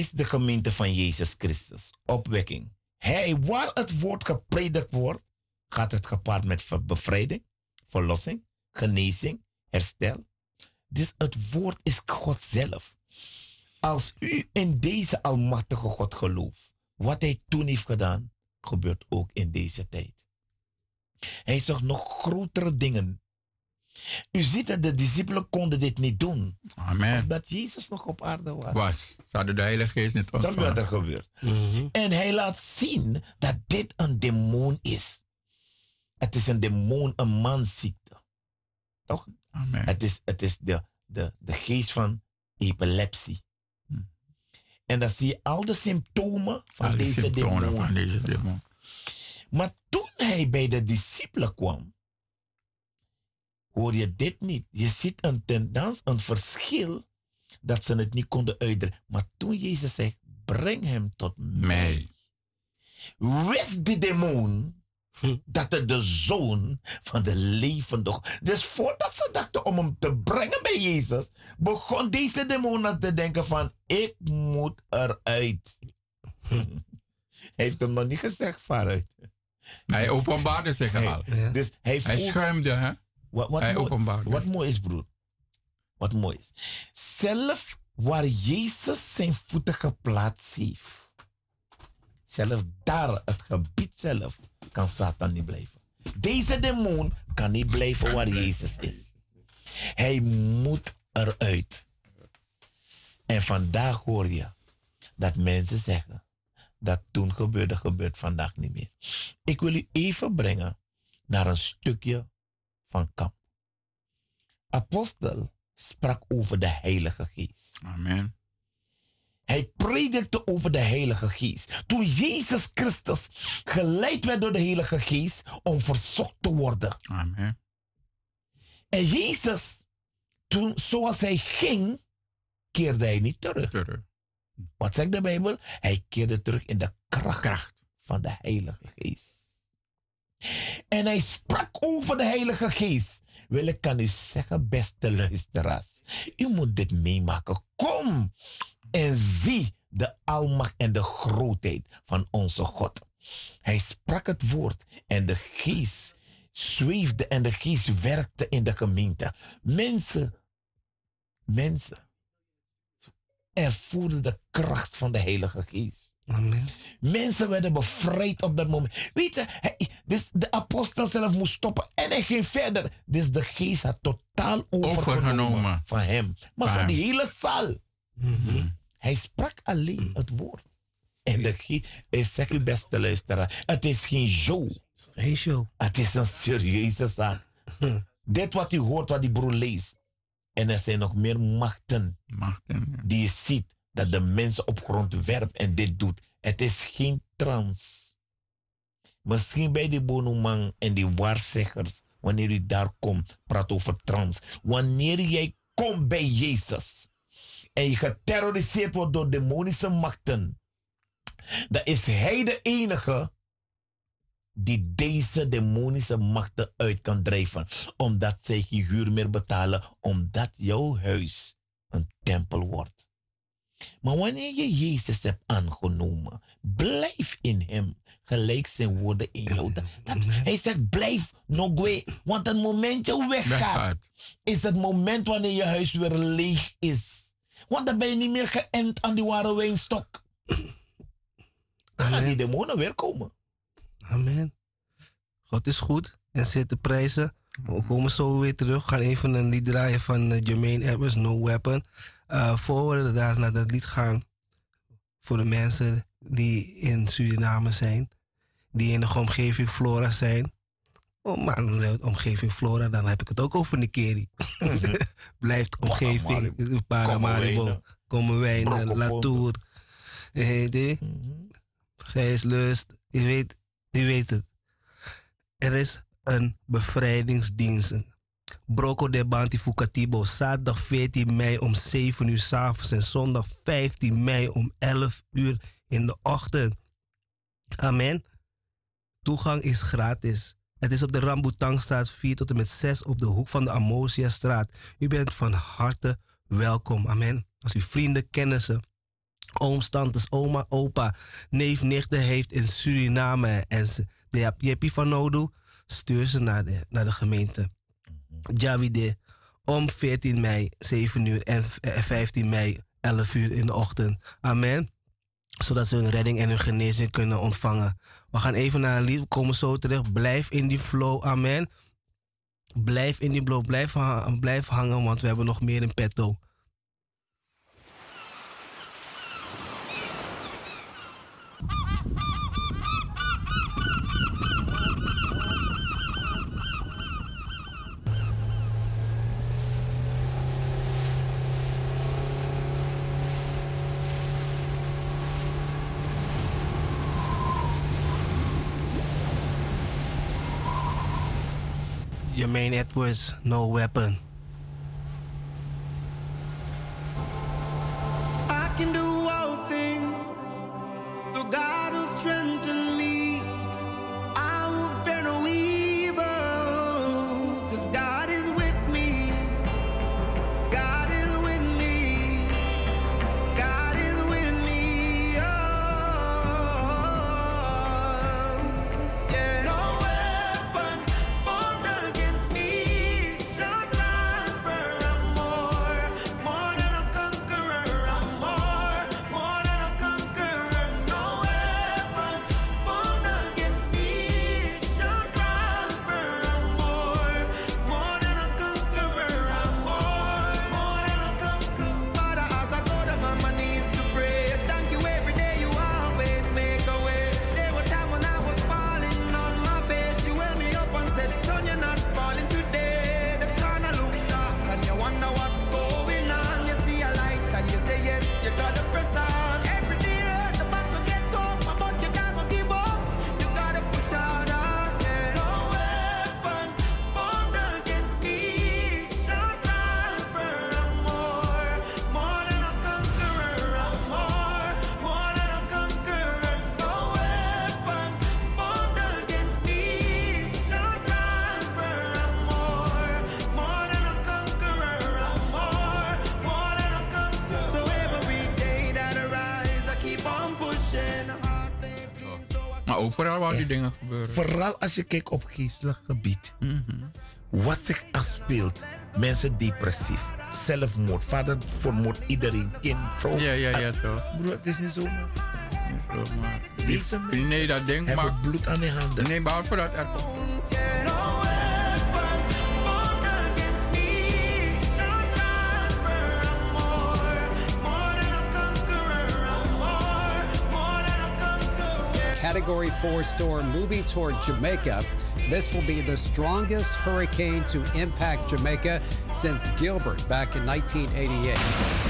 Is de gemeente van Jezus Christus. Opwekking. Hij, waar het woord gepredikt wordt, gaat het gepaard met bevrijding, verlossing, genezing, herstel. Dus het woord is God zelf. Als u in deze almachtige God gelooft, wat hij toen heeft gedaan, gebeurt ook in deze tijd. Hij zag nog grotere dingen. U ziet dat de discipelen konden dit niet doen. Amen. Omdat Jezus nog op aarde was. Was. Zouden de Heilige Geest niet ontvangen. Dat wat er gebeurt. Mhm. En hij laat zien dat dit een demon is. Het is een demon, een mansziekte. Toch? Amen. Het is, het is de, de, de geest van epilepsie. Hm. En dan zie je al de symptomen van, deze, demon. van deze demon. Maar toen hij bij de discipelen kwam, hoor je dit niet. Je ziet een tendens, een verschil, dat ze het niet konden uitdrukken. Maar toen Jezus zegt, breng hem tot mij. Wist die demon dat het de zoon van de levende. Dus voordat ze dachten om hem te brengen bij Jezus, begon deze demon te denken van, ik moet eruit. Hij heeft hem nog niet gezegd, vanuit. Hij openbaarde zich al. Dus hij, hij schuimde, hè? Wat, wat, Hij mooi, wat mooi is, broer. Wat mooi is. Zelf waar Jezus zijn voeten geplaatst heeft. Zelf daar, het gebied zelf, kan Satan niet blijven. Deze demon kan niet blijven waar Jezus is. Hij moet eruit. En vandaag hoor je dat mensen zeggen dat toen gebeurde, gebeurt vandaag niet meer. Ik wil u even brengen naar een stukje van kamp. Apostel sprak over de Heilige Geest. Amen. Hij predikte over de Heilige Geest. Toen Jezus Christus geleid werd door de Heilige Geest om verzocht te worden. Amen. En Jezus, toen zoals hij ging, keerde hij niet terug. Terug. Wat zegt de Bijbel? Hij keerde terug in de kracht, Kracht. van de Heilige Geest. En hij sprak over de Heilige Geest. Wil ik kan u zeggen, beste luisteraars, u moet dit meemaken. Kom en zie de almacht en de grootheid van onze God. Hij sprak het woord en de geest zweefde en de geest werkte in de gemeente. Mensen, mensen ervoerden de kracht van de Heilige Geest. Amen. Mensen werden bevrijd op dat moment. Weet je, hij, dus de apostel zelf moest stoppen en hij ging verder. Dus de geest had totaal overgenomen, van hem. Maar Van die hele zaal. Mhm. Hij sprak alleen het woord. En de geest, ik zeg u beste luisteraar, het is geen show. Het is een serieuze zaak. Dit wat u hoort, wat die broer leest. En er zijn nog meer machten Machten. die je ziet dat de mensen op grond werpt en dit doet. Het is geen trans. Misschien bij die bonoman en die waarzeggers, wanneer u daar komt, praat over trans. Wanneer jij komt bij Jezus en je geterroriseerd wordt door demonische machten, dan is Hij de enige die deze demonische machten uit kan drijven. Omdat zij geen huur meer betalen, omdat jouw huis een tempel wordt. Maar wanneer je Jezus hebt aangenomen, blijf in Hem. Gelijk zijn woorden in jou. Dat, dat- hij zegt, blijf nog weer. Want het moment je weggaat, is het moment wanneer je huis weer leeg is. Want dan ben je niet meer geënt aan die ware wijnstok. Dan gaan die demonen weer komen. Amen. God is goed en zit te prijzen. We komen zo weer terug. We gaan even een lied draaien van eh, Jermaine Edwards, No Weapon. Eh voor we daar naar dat lied gaan, voor de mensen die in Suriname zijn, die in de omgeving Flora zijn. Oh, maar de omgeving Flora, dan heb ik het ook over Nikeri. Blijft omgeving, Paramaribo, Kommerwijnen. Latour. Eh, die- Gijslust, je weet, je weet het. Er is een bevrijdingsdienst. Broco de Banti Fukatibo, zaterdag 14 mei om 7 uur s avonds en zondag 15 mei om 11 uur in de ochtend. Amen. Toegang is gratis. Het is op de Rambutangstraat 4 tot en met 6 op de hoek van de Amosia-straat. U bent van harte welkom. Amen. Als u vrienden, kennissen, ooms, tantes, oma, opa, neef, nichten heeft in Suriname en ze de Jeppie van Nodu, stuur ze naar de, naar de gemeente. Javide om 14 mei 7 uur en eh, 15 mei 11 uur in de ochtend. Amen. Zodat ze hun redding en hun genezing kunnen ontvangen. We gaan even naar een lied, we komen zo terug. Blijf in die flow, amen. Blijf in die flow, blijf, ha- blijf hangen, want we hebben nog meer in petto. Jermaine Edwards, no weapon. I can do all things through God who me. I will fear no evil, overal waar die dingen gebeuren. Vooral als je kijkt op geestelijk gebied. Wat zich afspeelt. Mensen depressief. Zelfmoord. Vader vermoordt iedereen. Kind, vrouw. Ja, ja, ja, toch. Broer, het is niet zo. maar Deze Nee, dat ding hebben maar. bloed aan de handen. Nee, behalve dat er Category 4 storm moving toward Jamaica. This will be the strongest hurricane to impact Jamaica since Gilbert back in 1988.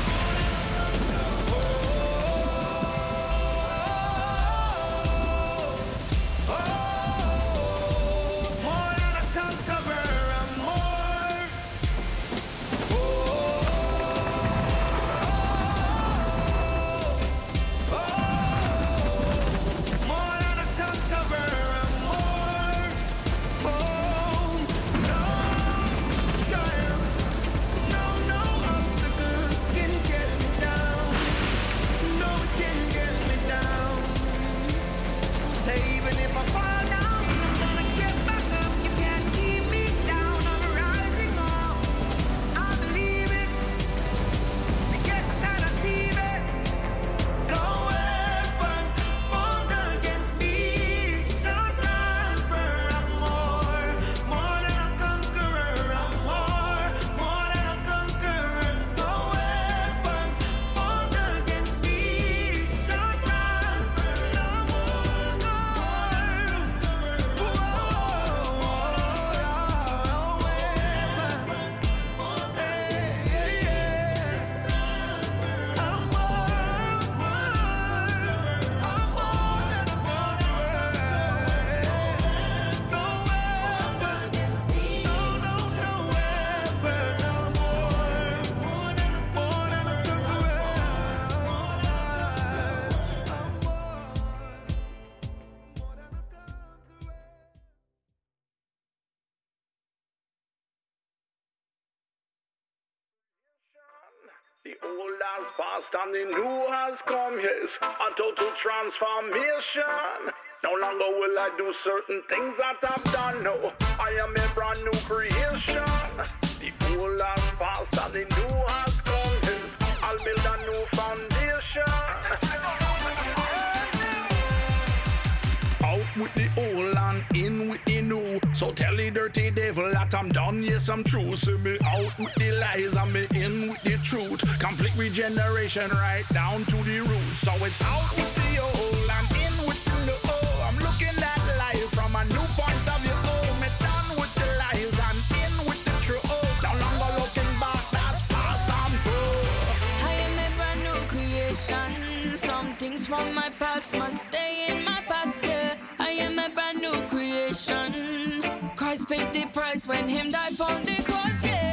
Regeneration right down to the root. So it's out with the old and in with the new. I'm looking at life from a new point of view. Me done with the lies and in with the truth. No longer looking back, that's past I'm through. I am a brand new creation. Some things from my past must stay in my past. Yeah. I am a brand new creation. Christ paid the price when Him died on the cross. Yeah.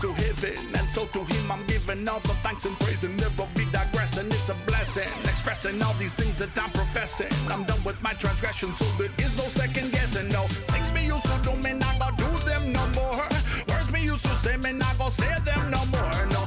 To heaven. And so to him I'm giving all the thanks and praise and never be digressing. It's a blessing, expressing all these things that I'm professing. I'm done with my transgression, so there is no second guessing. No, things me used to do, me not gonna do them no more. Words me used to say, me not gonna say them no more. No,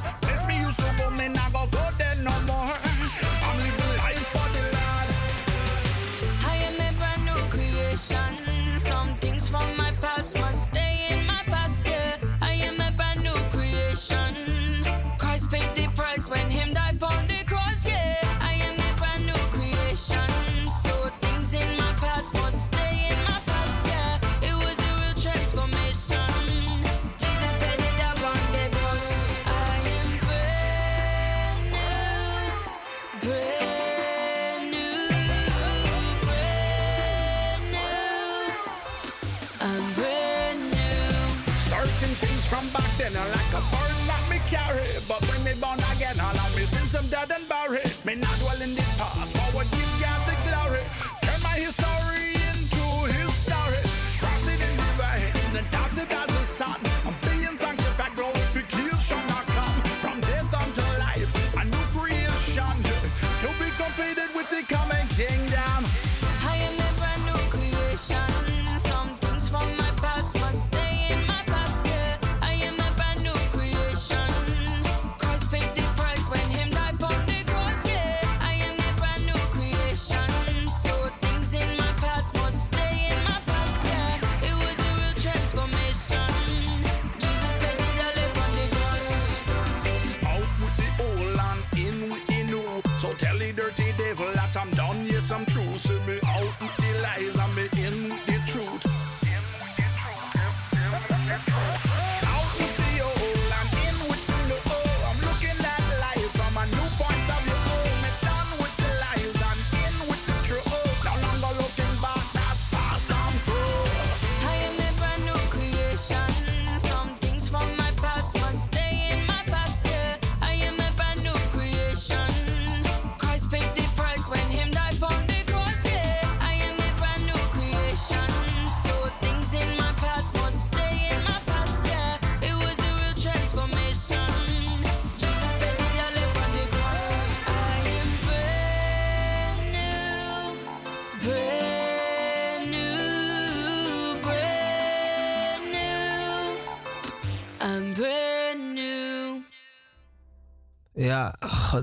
cars forward. You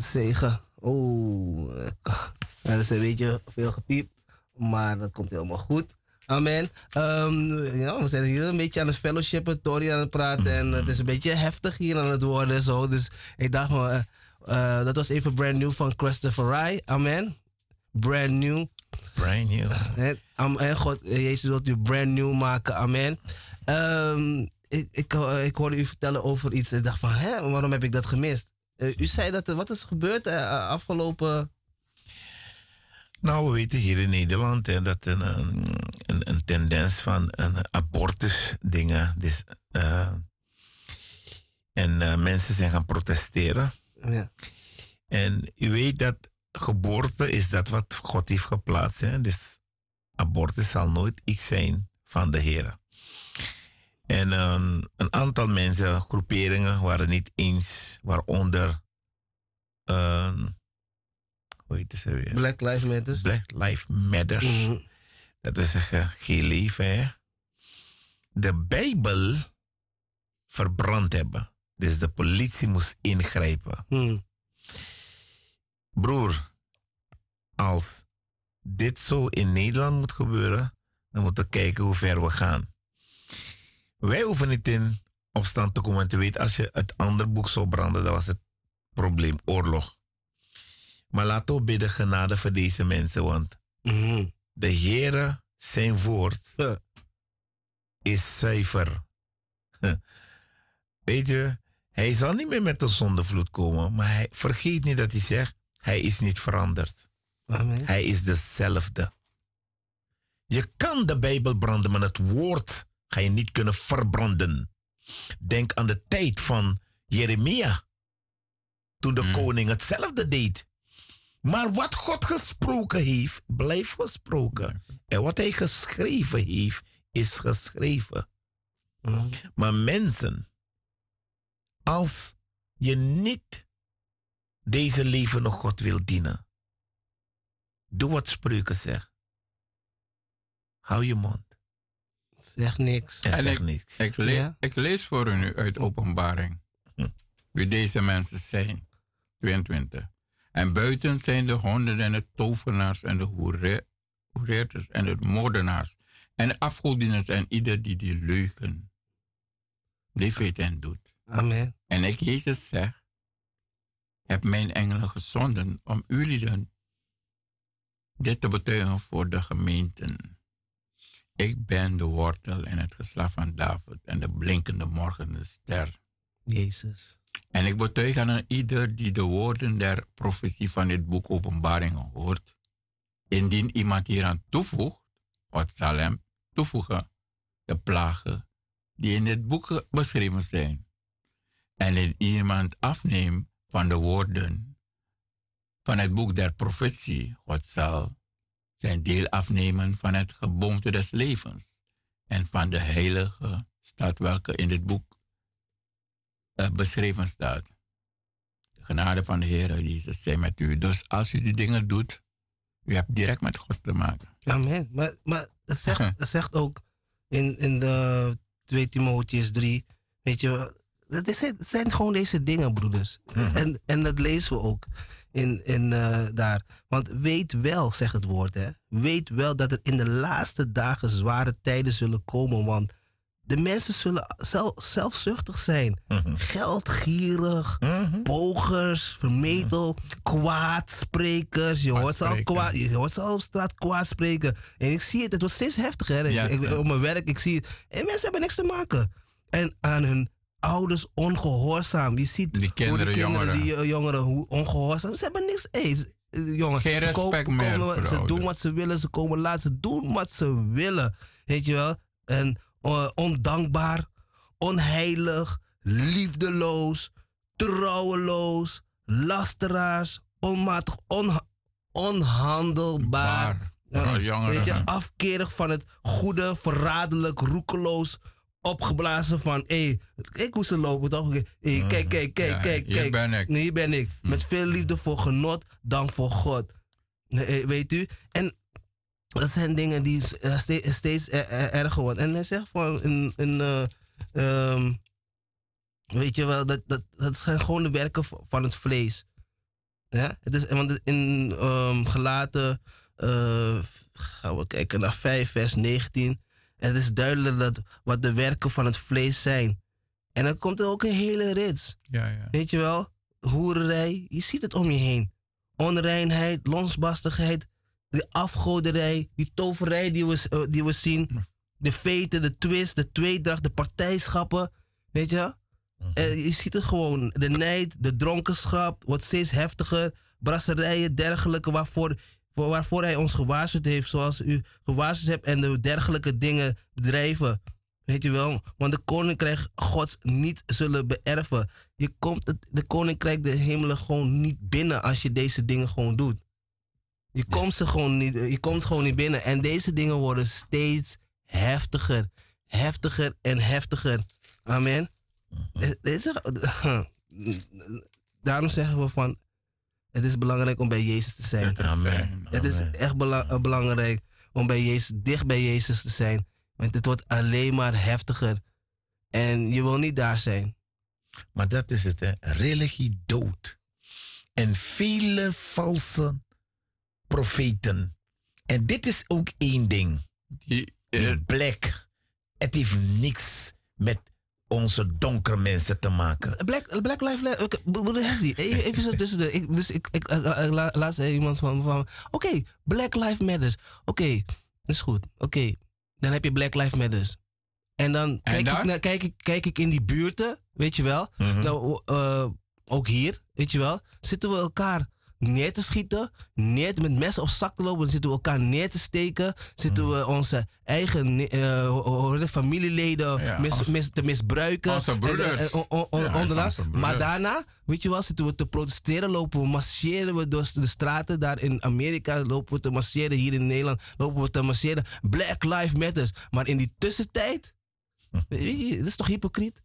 Zegen. Oeh, ja, dat is een beetje veel gepiept, maar dat komt helemaal goed. Amen. Ehm, ja, we zijn hier een beetje aan het fellowshipen, Tori aan het praten. En het is een beetje heftig hier aan het worden en zo. Dus ik dacht, maar, eh, eh, dat was even brand new van Christopher Rai. Amen. Brand new. Brand new. En, en God, eh, Jezus wil u brand new maken. Amen. Ehm, ik, ik, eh, ik hoorde u vertellen over iets. Ik dacht van, hè, waarom heb ik dat gemist? Eh, u zei dat er, wat is gebeurd eh, afgelopen... Nou, we weten hier in Nederland hè, dat een, een, een, tendens van een abortus dingen. Dus, eh, en mensen zijn gaan protesteren. Ja. En u weet dat geboorte is dat wat God heeft geplaatst. Hè? Dus abortus zal nooit iets zijn van de Heer. En ehm, een aantal mensen, groeperingen, waren niet eens, waaronder, ehm, hoe heet ze weer? Black Lives Matter. Black Lives Matter. Mhm. Dat wil zeggen, geen leven, hè? De Bijbel verbrand hebben. Dus de politie moest ingrijpen. Hmm. Broer, als dit zo in Nederland moet gebeuren, dan moeten we kijken hoe ver we gaan. Wij hoeven niet in opstand te komen. En te weten, als je het andere boek zou branden, dan was het probleem oorlog. Maar laten we bidden genade voor deze mensen, want Mhm. de Heere, zijn woord, is zuiver. Weet je, hij zal niet meer met de zondevloed komen, maar hij, vergeet niet dat hij zegt, hij is niet veranderd. Amen. Hij is dezelfde. Je kan de Bijbel branden, maar het woord ga je niet kunnen verbranden. Denk aan de tijd van Jeremia, toen de koning hetzelfde deed. Maar wat God gesproken heeft, blijft gesproken. En wat hij geschreven heeft, is geschreven. Mhm. Maar mensen, als je niet deze levende God wil dienen, doe wat spreuken zegt. Hou je mond Zeg niks. en, En zeg ik- niks. Ik, le- Ja. ik lees voor u nu uit openbaring. Hm. Wie deze mensen zijn. 22. En buiten zijn de honden en de tovenaars en de hoere- hoereerders en de moordenaars. En de afgodieners en ieder die die leugen. Die weet en doet. Amen. En ik, Jezus, zeg, heb mijn engelen gezonden om jullie dit te betuigen voor de gemeenten. Ik ben de wortel en het geslacht van David en de blinkende morgende ster. Jezus. En ik betuig aan ieder die de woorden der profetie van dit boek Openbaringen hoort. Indien iemand hieraan toevoegt, wat zal hem toevoegen? De plagen die in dit boek beschreven zijn. En in iemand afneemt van de woorden van het boek der profetie, God zal zijn deel afnemen van het geboomte des levens en van de heilige stad welke in dit boek eh, beschreven staat. De genade van de Heer Jezus zij met u. Dus als u die dingen doet, u hebt direct met God te maken. Amen. Maar, maar het, zegt, het zegt ook in, in de 2 Timotheus 3, weet je, het, is, het zijn gewoon deze dingen, broeders. En, en dat lezen we ook in, in, eh, daar. Want weet wel, zegt het woord, hè. Weet wel dat er in de laatste dagen zware tijden zullen komen, want de mensen zullen zelf, zelfzuchtig zijn. Geldgierig, pogers, vermetel, kwaadsprekers. Je hoort, ze al Kwaadspreken. kwaad, je hoort ze al op straat kwaad spreken. En ik zie het, het wordt steeds heftiger. Ik- op mijn werk, ik zie het. En mensen hebben niks te maken. En aan hun ouders ongehoorzaam. Je ziet Die hoe kinderen, de kinderen, jongeren. die eh, jongeren, hoe ongehoorzaam. Ze hebben niks. Hey, eh, jongen, Geen ze respect komen- komen- Ze doen ouders. wat ze willen, ze komen laat. Ze doen wat ze willen. Weet je wel? En eh, ondankbaar, onheilig, liefdeloos, trouweloos, lasteraars, onmatig, onha- onhandelbaar. Weet je, afkerig van het goede, verraderlijk, roekeloos, opgeblazen van, hé, ik moest er lopen toch? Hey, kijk, kijk, kijk, Ja, kijk, hier kijk. ben ik. Nee, hier ben ik. Met veel liefde voor genot dan voor God. Nee, eh, weet u? En dat zijn dingen die eh, steeds eh, eh, erger worden. En hij zegt van, eh, ehm, Weet je wel, dat, dat, dat zijn gewoon de werken van het vlees. Ja? Het is, want in ehm, gelaten, gaan we kijken naar 5, vers 19. Het is duidelijk dat wat de werken van het vlees zijn. En dan komt er ook een hele rits. Ja, ja. Weet je wel? Hoererij, je ziet het om je heen. Onreinheid, lonsbastigheid, de afgoderij, die toverij die we, eh, die we zien. De veten, de twist, de tweedracht, de partijschappen. Weet je? Eh, je ziet het gewoon. De nijd, de dronkenschap wordt steeds heftiger. Brasserijen, dergelijke, waarvoor, voor, waarvoor hij ons gewaarschuwd heeft. Zoals u gewaarschuwd hebt en de dergelijke dingen bedrijven. Weet je wel? Want de koninkrijk gods niet zullen beërven. Je komt het, de koninkrijk de hemelen gewoon niet binnen als je deze dingen gewoon doet. Je komt, ze gewoon niet, je komt gewoon niet binnen. En deze dingen worden steeds heftiger. Heftiger en heftiger. Amen. Het is- Daarom zeggen we van... Het is belangrijk om bij Jezus te zijn. Het is zijn. Het is echt bela- eh, belangrijk om bij Jezus, dicht bij Jezus te zijn. Want het wordt alleen maar heftiger. En je wil niet daar zijn. Maar dat is het, hè. Religie dood. En vele valse profeten. En dit is ook één ding. Die, Die black. Het heeft niks met onze donkere mensen te maken. Black, Black Lives Matter. even even zo tussen de. Ik, dus ik, ik, eh, eh, la- laatst zei iemand van. van Oké, Black Lives Matters. Oké, dat is goed. Oké, dan heb je Black Lives Matters. En dan kijk? Ik, naar- kijk, ik, kijk ik in die buurten, weet je wel. Nou, eh, ook hier, weet je wel. Zitten we elkaar neer te schieten, neer met messen op zak te lopen. Dan zitten we elkaar neer te steken. Zitten we onze eigen eh, ho- familieleden Ja, mis, mis- te misbruiken. onze En- broeders. en- on- on- on- Ja, hij is onderna- onze maar daarna, weet je wel, zitten we te protesteren, lopen we, marcheren we door de straten. Daar in Amerika lopen we te marcheren, hier in Nederland lopen we te marcheren. Black Lives Matters. Maar in die tussentijd, weet je, dat is toch hypocriet?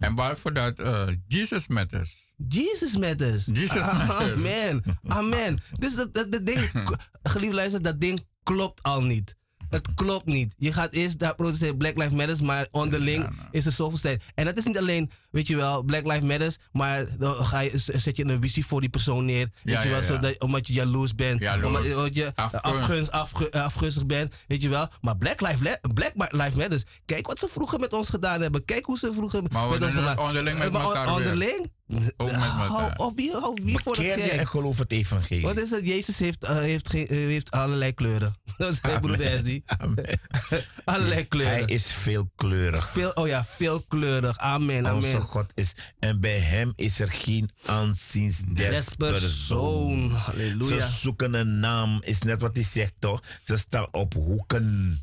En waarvoor dat eh, Jesus matters. Jesus matters. Jesus matters. Amen. Amen. Dus dat, dat, dat ding, geliefde luister, dat ding klopt al niet. Het klopt niet. Je gaat eerst daar protesteren Black Lives Matters, maar onderling is er zoveel tijd. En dat is niet alleen, weet je wel, Black Lives Matters, maar dan ga je, zet je een visie voor die persoon neer. Weet Ja, je wel. Zodat, omdat je jaloers bent. Jaloers. Omdat, omdat je Afgunst. afgunst, afgu- afgunstig bent, weet je wel. Maar Black Lives, Black Lives Matters, kijk wat ze vroeger met ons gedaan hebben. Kijk hoe ze vroeger Maar met ons gedaan onderling met Eh, maar elkaar weer. Onderling? Ook met Hou op, wie, hou, wie voor de Bekeer je en geloof het evangelie. Wat is het? Jezus heeft, eh, heeft, eh, heeft allerlei kleuren. Dat is broeder Esdi. Amen. Allerlei kleuren. Hij is veelkleurig. Veel, oh ja, veelkleurig. Amen, Onze amen. God is. En bij hem is er geen aanzien des, Des persoon. Ze Halleluja. zoeken een naam. Is net wat hij zegt toch? Ze staan op hoeken.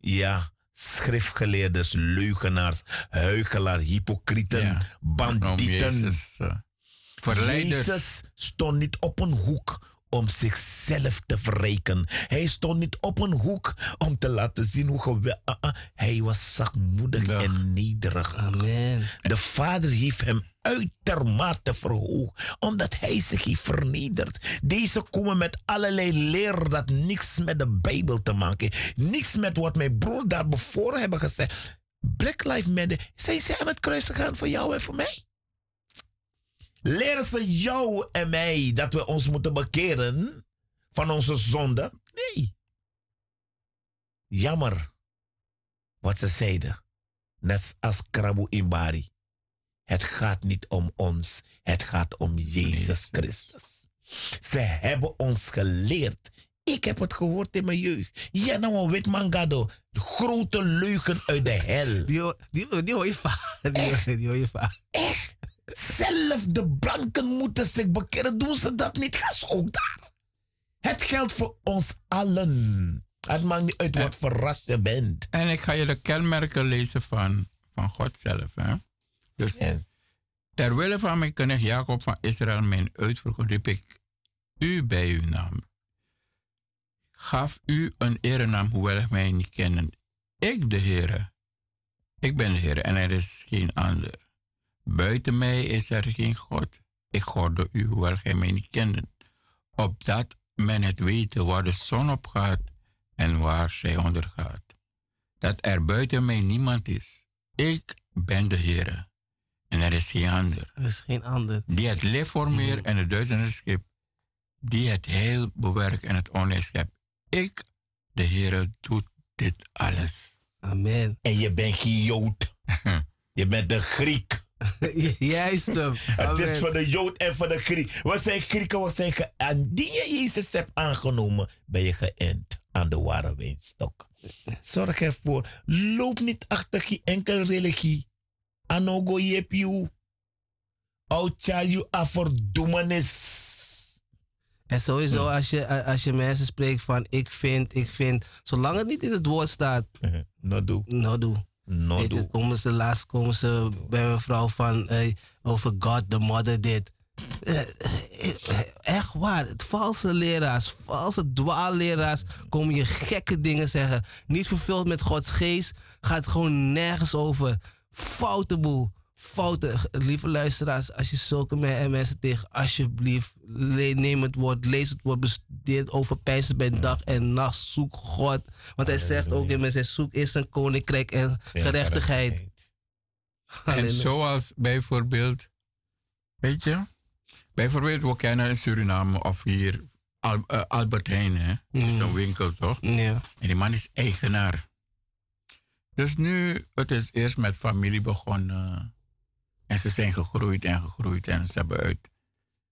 Ja. Schriftgeleerders, leugenaars, huigelaars, hypocrieten, Ja. Bandieten. Jezus, eh. Jezus stond niet op een hoek om zichzelf te verrijken. Hij stond niet op een hoek om te laten zien hoe geweldig. hij was zachtmoedig en nederig. Amen. De Vader heeft hem uitermate verhoogd, omdat hij zich heeft vernederd. Deze komen met allerlei leer dat niks met de Bijbel te maken heeft. Niks met wat mijn broer daar bevoor hebben gezegd. Black Lives Matter, zijn ze aan het kruis gegaan voor jou en voor mij? Leren ze jou en mij dat we ons moeten bekeren van onze zonde? Nee. Jammer wat ze zeiden. Net als Krabu in Bari. Het gaat niet om ons, het gaat om Jezus Christus. Ze hebben ons geleerd. Ik heb het gehoord in mijn jeugd. Ja, nou, Witmangado. De grote leugen uit de hel. Die, hoor- die, hoor- die hoor je vaak. Die, die hoor je vaak. Echt? Zelf de blanken moeten zich bekeren. Doen ze dat niet? Ga ze ook daar. Het geldt voor ons allen. Het maakt niet uit wat verrast je bent. En ik ga je de kenmerken lezen van, van God zelf. Hè? Dus En ter wille van mijn knecht Jacob van Israël, mijn uitverkoren, riep ik u bij uw naam. Gaf u een erenaam, hoewel ik mij niet kennen. Ik, de Heere. Ik ben de Heere en er is geen ander. Buiten mij is er geen God. Ik gorde u, hoewel gij mij niet kende. Opdat men het weten waar de zon opgaat en waar zij ondergaat. Dat er buiten mij niemand is. Ik ben de Heere. En er is geen ander. Er is geen ander. Die het leefformeer Mhm. en het duizenden schip. Die het heel bewerkt en het onheil schept. Ik, de Heere, doet dit alles. Amen. En je bent geen Jood. je bent de Griek. Juist hem. Het is voor de Jood en voor de Griek. We zijn Grieken, we zijn ge... En die je Jezus hebt aangenomen, ben je geënt aan de ware wijnstok. Zorg ervoor. Loop niet achter geen enkele religie. Anogo yep you. Outjaar you a verdoemenis. En sowieso, als je, als je mensen spreekt van ik vind, ik vind. Zolang het niet in het woord staat, No do. no doe. No komen ze laatst komen ze bij mijn vrouw van over God, the mother dit. Eh, eh, echt waar, valse leraars, valse dwaalleraars komen je gekke dingen zeggen. Niet vervuld met Gods geest, gaat gewoon nergens over. Foute boel, foute. Lieve luisteraars, als je zulke me- mensen tegen, alsjeblieft, neem het woord, lees het woord, bestudeer het, overpijns het bij dag en nacht, zoek God. Want hij zegt ook in mijn zoek is een koninkrijk en gerechtigheid. En zoals bijvoorbeeld, weet je, bijvoorbeeld we kennen in Suriname of hier Al- eh, Albert Heijn, hè? Is een winkel toch? Ja. En die man is eigenaar. Dus nu, het is eerst met familie begonnen. En ze zijn gegroeid en gegroeid en ze hebben uit.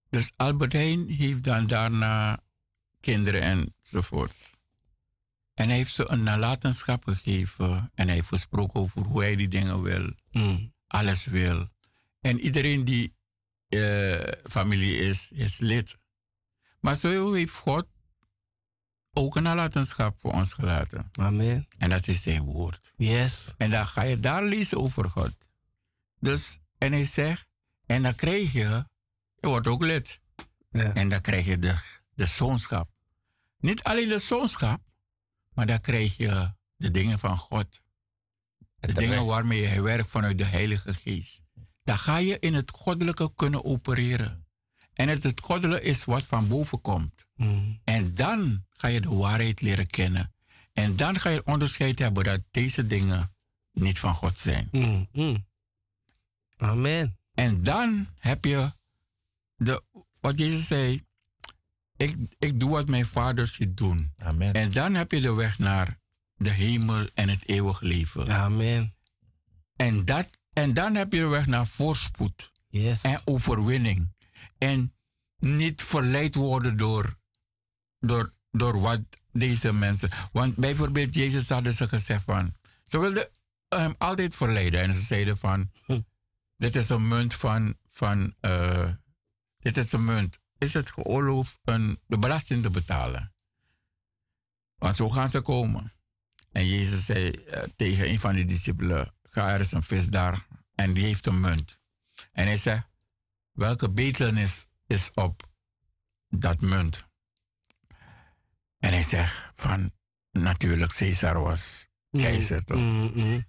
Dus Albert Heijn heeft dan daarna kinderen enzovoorts. En hij heeft ze een nalatenschap gegeven. En hij heeft gesproken over hoe hij die dingen wil. Mm. Alles wil. En iedereen die eh, familie is, is lid. Maar zo heeft God ook een nalatenschap voor ons gelaten. Amen. En dat is zijn woord. Yes. En dan ga je daar lezen over God. Dus, en hij zegt, en dan krijg je, je wordt ook lid. Ja. En dan krijg je de, de zoonschap. Niet alleen de zoonschap, maar dan krijg je de dingen van God. De dingen waarmee je werkt vanuit de Heilige Geest. Dan ga je in het goddelijke kunnen opereren. En het, het goddelijke is wat van boven komt. Mm. En dan ga je de waarheid leren kennen. En dan ga je onderscheid hebben dat deze dingen niet van God zijn. Mm. Mm. Amen. En dan heb je de, wat Jezus zei. Ik, ik doe wat mijn vader ziet doen. Amen. En dan heb je de weg naar de hemel en het eeuwig leven. Amen. En, dat, en dan heb je de weg naar voorspoed Yes. en overwinning. En niet verleid worden door, door, door wat deze mensen. Want bijvoorbeeld, Jezus hadden ze gezegd van. Ze wilden hem altijd verleiden. En ze zeiden van. Dit is een munt van. van eh, dit is een munt. Is het geoorloofd een, de belasting te betalen? Want zo gaan ze komen. En Jezus zei eh, tegen een van de discipelen: Ga er is een vis daar. En die heeft een munt. En hij zegt: Welke betelis is op dat munt? En hij zegt: Van natuurlijk, Caesar was keizer toch? Mm, mm.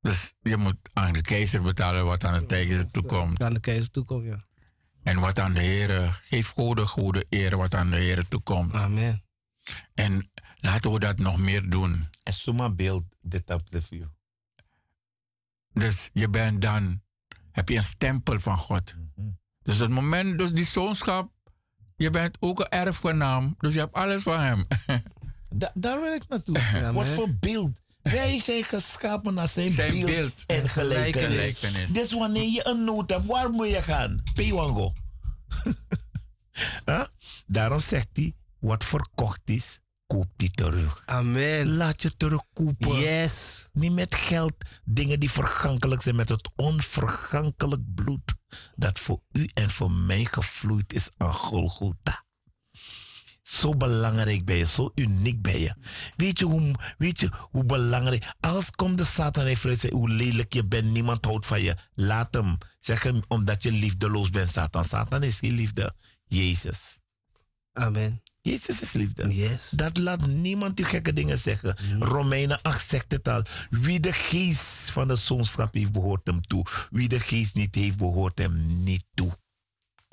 Dus je moet aan de keizer betalen wat aan de keizer toekomt. Aan de keizer toekomt, ja. En wat aan de Heer, geef goede, goede eer wat aan de Heer toekomt. Amen. En laten we dat nog meer doen. En zomaar beeld dit op de vuur. Dus je bent dan, heb je een stempel van God. Dus het moment, dus die zoonschap, je bent ook een erfgenaam. Dus je hebt alles van hem. Da- daar wil ik naartoe. Ja, Wat voor beeld. Wij zijn geschapen naar zijn, Zijn beeld, beeld. en gelijkenis. Gelijkenis. Dus wanneer je een nood hebt, waar moet je gaan? Piwango. Huh? Daarom zegt hij, wat verkocht is, koop die terug. Amen. Laat je terugkopen. Yes. Niet met geld, dingen die vergankelijk zijn, met het onvergankelijk bloed dat voor u en voor mij gevloeid is aan Golgotha. Zo belangrijk ben je, zo uniek ben je. Weet je hoe, weet je hoe belangrijk. Als komt de Satan en zegt hoe lelijk je bent, niemand houdt van je. Laat hem. Zeg hem omdat je liefdeloos bent, Satan. Satan is geen liefde. Jezus. Amen. Jezus is liefde. Yes. Dat laat niemand die gekke dingen zeggen. Romeinen 8 zegt het al. Wie de geest van de zoonschap heeft, behoort hem toe. Wie de geest niet heeft, behoort hem niet toe.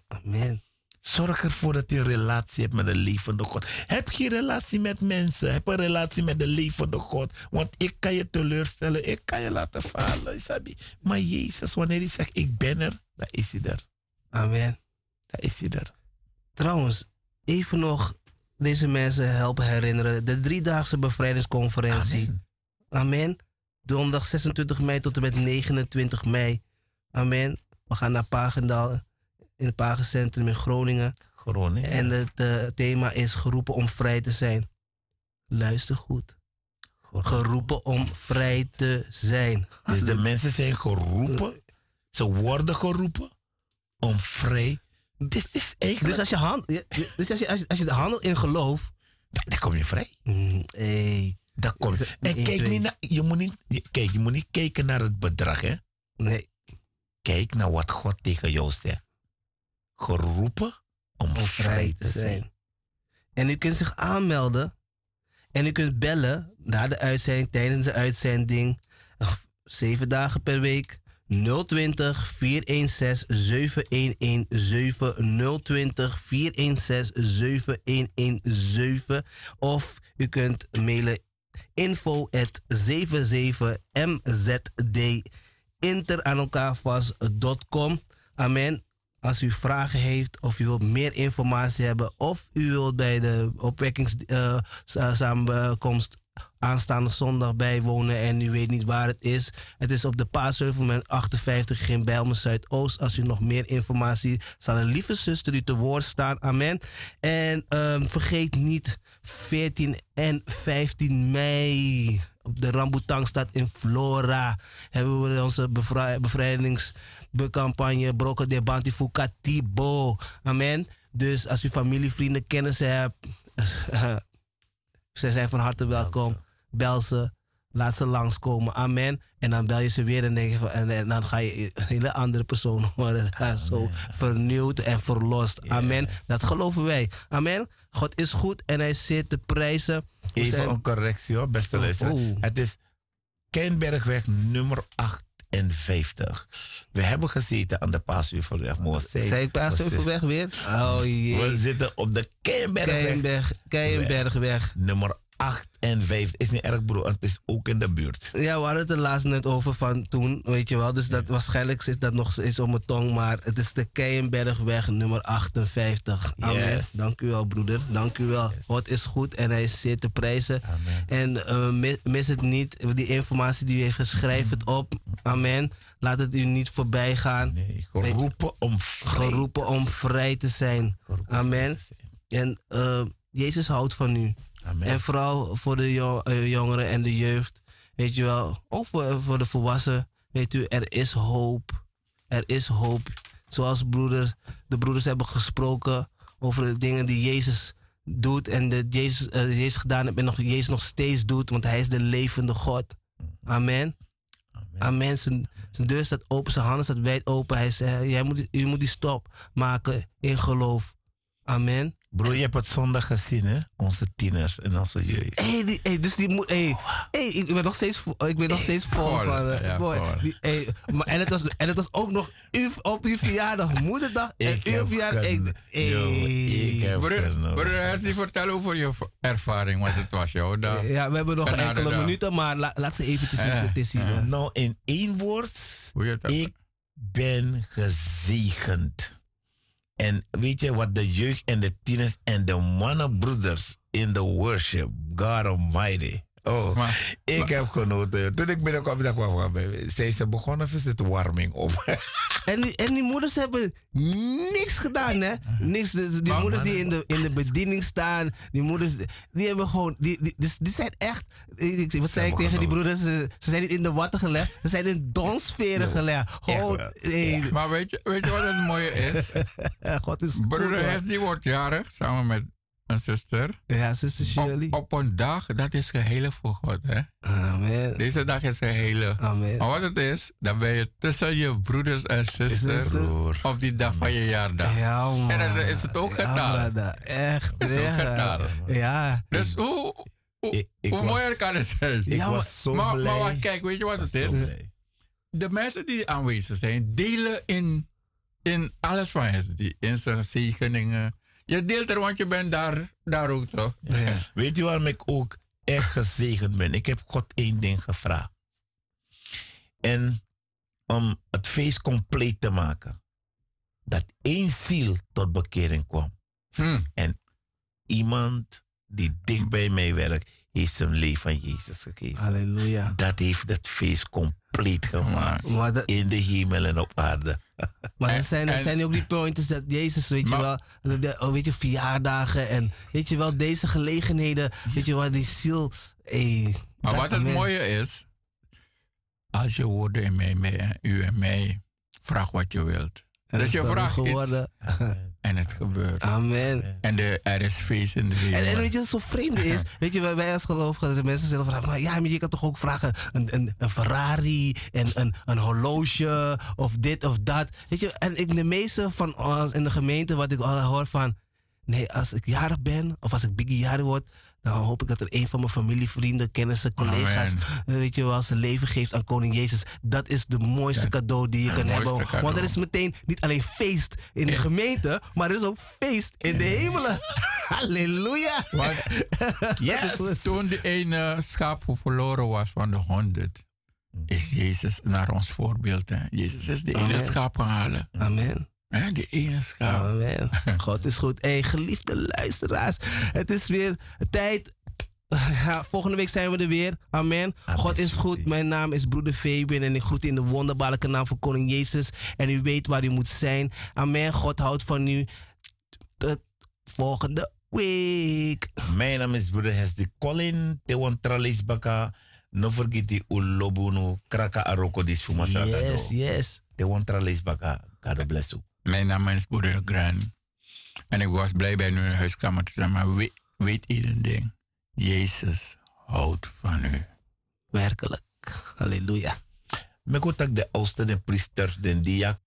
Amen. Zorg ervoor dat je een relatie hebt met de levende God. Heb geen relatie met mensen. Heb een relatie met de levende God. Want ik kan je teleurstellen. Ik kan je laten falen. Isabi. Maar Jezus, wanneer hij zegt ik ben er, dan is hij er. Amen. Dan is hij er. Trouwens, even nog deze mensen helpen herinneren. De driedaagse bevrijdingsconferentie. Amen. Amen. Donderdag 26 mei tot en met 29 mei. Amen. We gaan naar Pagendal in het Pagencentrum in Groningen. Groningen. En het eh, thema is geroepen om vrij te zijn. Luister goed. Geroepen om vrij te zijn. Dus de mensen zijn geroepen. Ze worden geroepen om vrij. Dit is eigenlijk... Dus als je, hand, dus als je, als je, als je handelt in geloof. dan, kom je vrij. Mm, hey. Dan kom je. En kijk niet naar... Je moet niet, kijk, je moet niet kijken naar het bedrag, hè. Nee, Kijk naar wat God tegen jou zegt. Geroepen om, om vrij te zijn. En u kunt zich aanmelden. En u kunt bellen na de uitzending, tijdens de uitzending. eh, Zeven dagen per week. 020 416 7117 020 416 7117 of u kunt mailen info at 77mzd inter aan elkaar vast.com. Amen. Als u vragen heeft of u wilt meer informatie hebben of u wilt bij de opwekkingssamenkomst aanstaande zondag bijwonen en u weet niet waar het is. Het is op de Paasheuvelman 58 in Bijlmer Zuidoost. Als u nog meer informatie zal een lieve zuster u te woord staan. Amen. En ehm, vergeet niet 14 en 15 mei op de Rambutangstad in Flora hebben we onze bevrij- bevrijdingscampagne Broken de Bantifu Katibo. Amen. Dus als u familie, vrienden, kennissen hebt, ze zijn van harte welkom. Bel ze. Laat ze langskomen. Amen. En dan bel je ze weer en, denk je van, en, en dan ga je een hele andere persoon horen. Ja, Zo vernieuwd en verlost. Amen. Dat geloven wij. Amen. God is goed en hij zit te prijzen. Even zijn- een correctie hoor, beste luisteraar. oh. Het is Kenbergweg nummer 58. We hebben gezeten aan de Paasuurverweg. Zei ik Paasheuvelweg weer? Oh jee. We zitten op de Kenbergweg Keienberg, Keienbergweg. nummer 58. Is niet erg broer, het is ook in de buurt. Ja, we hadden het er laatst net over van toen, weet je wel. Dus dat, waarschijnlijk zit dat nog steeds op mijn tong. Maar het is de Keienbergweg nummer 58. Amen. Yes. Dank u wel, broeder. Dank u wel. God is goed en hij is zeer te prijzen. Amen. En eh, mis, mis het niet. Die informatie die u heeft, schrijf het op. Amen. Laat het u niet voorbij gaan. Nee, geroepen om vrij Geroepen te om vrij te zijn. Amen. En eh, Jezus houdt van u. Amen. En vooral voor de eh, jongeren en de jeugd. Weet je wel. Ook voor, voor de volwassenen. Weet u, er is hoop. Er is hoop. Zoals broeder, de broeders hebben gesproken over de dingen die Jezus doet. En de Jezus, eh, Jezus gedaan heeft en nog, Jezus nog steeds doet. Want hij is de levende God. Amen. Amen. Zijn, zijn deur staat open, zijn handen staat wijd open. Hij zegt, jij moet, je moet die stop maken in geloof. Amen. Broer, je hebt het zondag gezien, hè? Onze tieners en onze jeugd. Hey, die, hey, dus die moet. Hey, hey, ik ben nog steeds, ik ben nog steeds vol van. eh, ja, boy, die, hey, maar, en, het was, en het was ook nog op uw verjaardag, moederdag. En uw verjaardag. gen- Hey, Yo, ik heb Hessie, vertel over je ervaring, want het was jouw dag. Ja, we hebben nog Genade enkele dag. minuten, maar la- laat ze eventjes zien. Eh, Het is hier. Nou, in één woord, Hoe je het ik ben gezegend. En weet je wat de jeugd en de tieners en de mannenbroeders in de worship, God Almighty. Oh, Maar- ik maar- heb genoten. Toen ik binnenkwam, dacht ik. Zei ze begonnen of is het warming op? En, die, en die moeders hebben niks gedaan, hè? Niks. Dus die Maar- moeders die in de, in de bediening staan, die moeders, die hebben gewoon. Die, die, dus die zijn echt. ik- Wat zei ik tegen die broeders? Ze, ze zijn niet in de watten gelegd, ze zijn in donsferen gelegd. Gewoon. hey, Maar weet je, weet je wat het mooie is? God is goed. Broeder. Hes die wordt jarig samen met een zuster. Ja, zuster Shirley. Op, op een dag, dat is geheilig voor God. Hè? Amen. Deze dag is geheilig. Amen. Maar wat het is, dan ben je tussen je broeders en zusters op die dag van je jaardag. Ja, man. En dan is het ook gedaan. brada. Echt. Is ook gedaan. Ja. Dus hoe, hoe, Ik- ik hoe was- mooier kan het zijn? Ik Ja, maar- was zo maar, blij. maar kijk, weet je wat het is? blij. De mensen die aanwezig zijn, delen in in alles van. Die, in zijn zegeningen. Je deelt er, want je bent daar, daar ook toch? Weet je waarom ik ook echt gezegend ben? Ik heb God één ding gevraagd. En om het feest compleet te maken. Dat één ziel tot bekering kwam. Hm. En iemand die dicht bij mij werkt, heeft zijn leven aan Jezus gegeven. Halleluja. Dat heeft het feest compleet gemaakt. Maar, dat, In de hemel en op aarde. maar En- dat zijn, en- zijn ook die pointers dat Jezus, weet je wel, dat- oh, weet je, verjaardagen en weet je wel, deze gelegenheden, weet je wel, die ziel. Hey, Maar wat het mooie is, als je woorden in mij, mij, u en mij, vraag wat je wilt. Dat je is vraagt iets geworden. en het gebeurt. Amen. En de, er is feest in de hemel. En, en weet je wat zo vreemd is? Weet je, wij, wij als gelovigen, dat de mensen zeggen van, maar ja, maar je kan toch ook vragen een, een, een Ferrari en een, een horloge of dit of dat. Weet je, en ik, de meeste van ons in de gemeente, wat ik al hoor van, nee, als ik jarig ben of als ik biggie jarig word, dan hoop ik dat er een van mijn familie, vrienden, kennissen, collega's, eh, weet je wel, zijn leven geeft aan Koning Jezus. Dat is de mooiste Ja, cadeau die je kan hebben. cadeau. Want er is meteen niet alleen feest in de gemeente, maar er is ook feest in de hemelen. Halleluja. Want Yes. toen de ene schaap verloren was van de honderd, is Jezus naar ons voorbeeld. Hè? Jezus is de ene schaap gaan halen. Amen. Hè? De. Amen. God is goed. Hey, geliefde luisteraars. Het is weer tijd. Ja, volgende week zijn we er weer. Amen. Amen. God is goed. Mijn naam is broeder Fabian en ik groet in de wonderbaarlijke naam van Koning Jezus. En u weet waar u moet zijn. Amen. God houdt van u. Tot volgende week. Mijn naam is broeder Hesdy Colin. Te tralis baka. No forget die ulobunu kraka aroko Yes, yes. Te tralis baka. God bless you. Mijn naam is Broeder Gran. En ik was blij bij u in de huiskamer te zijn. Maar weet, weet één ding. Jezus houdt van u. Werkelijk. Halleluja. Goed dat de oudste, de priester, de diak,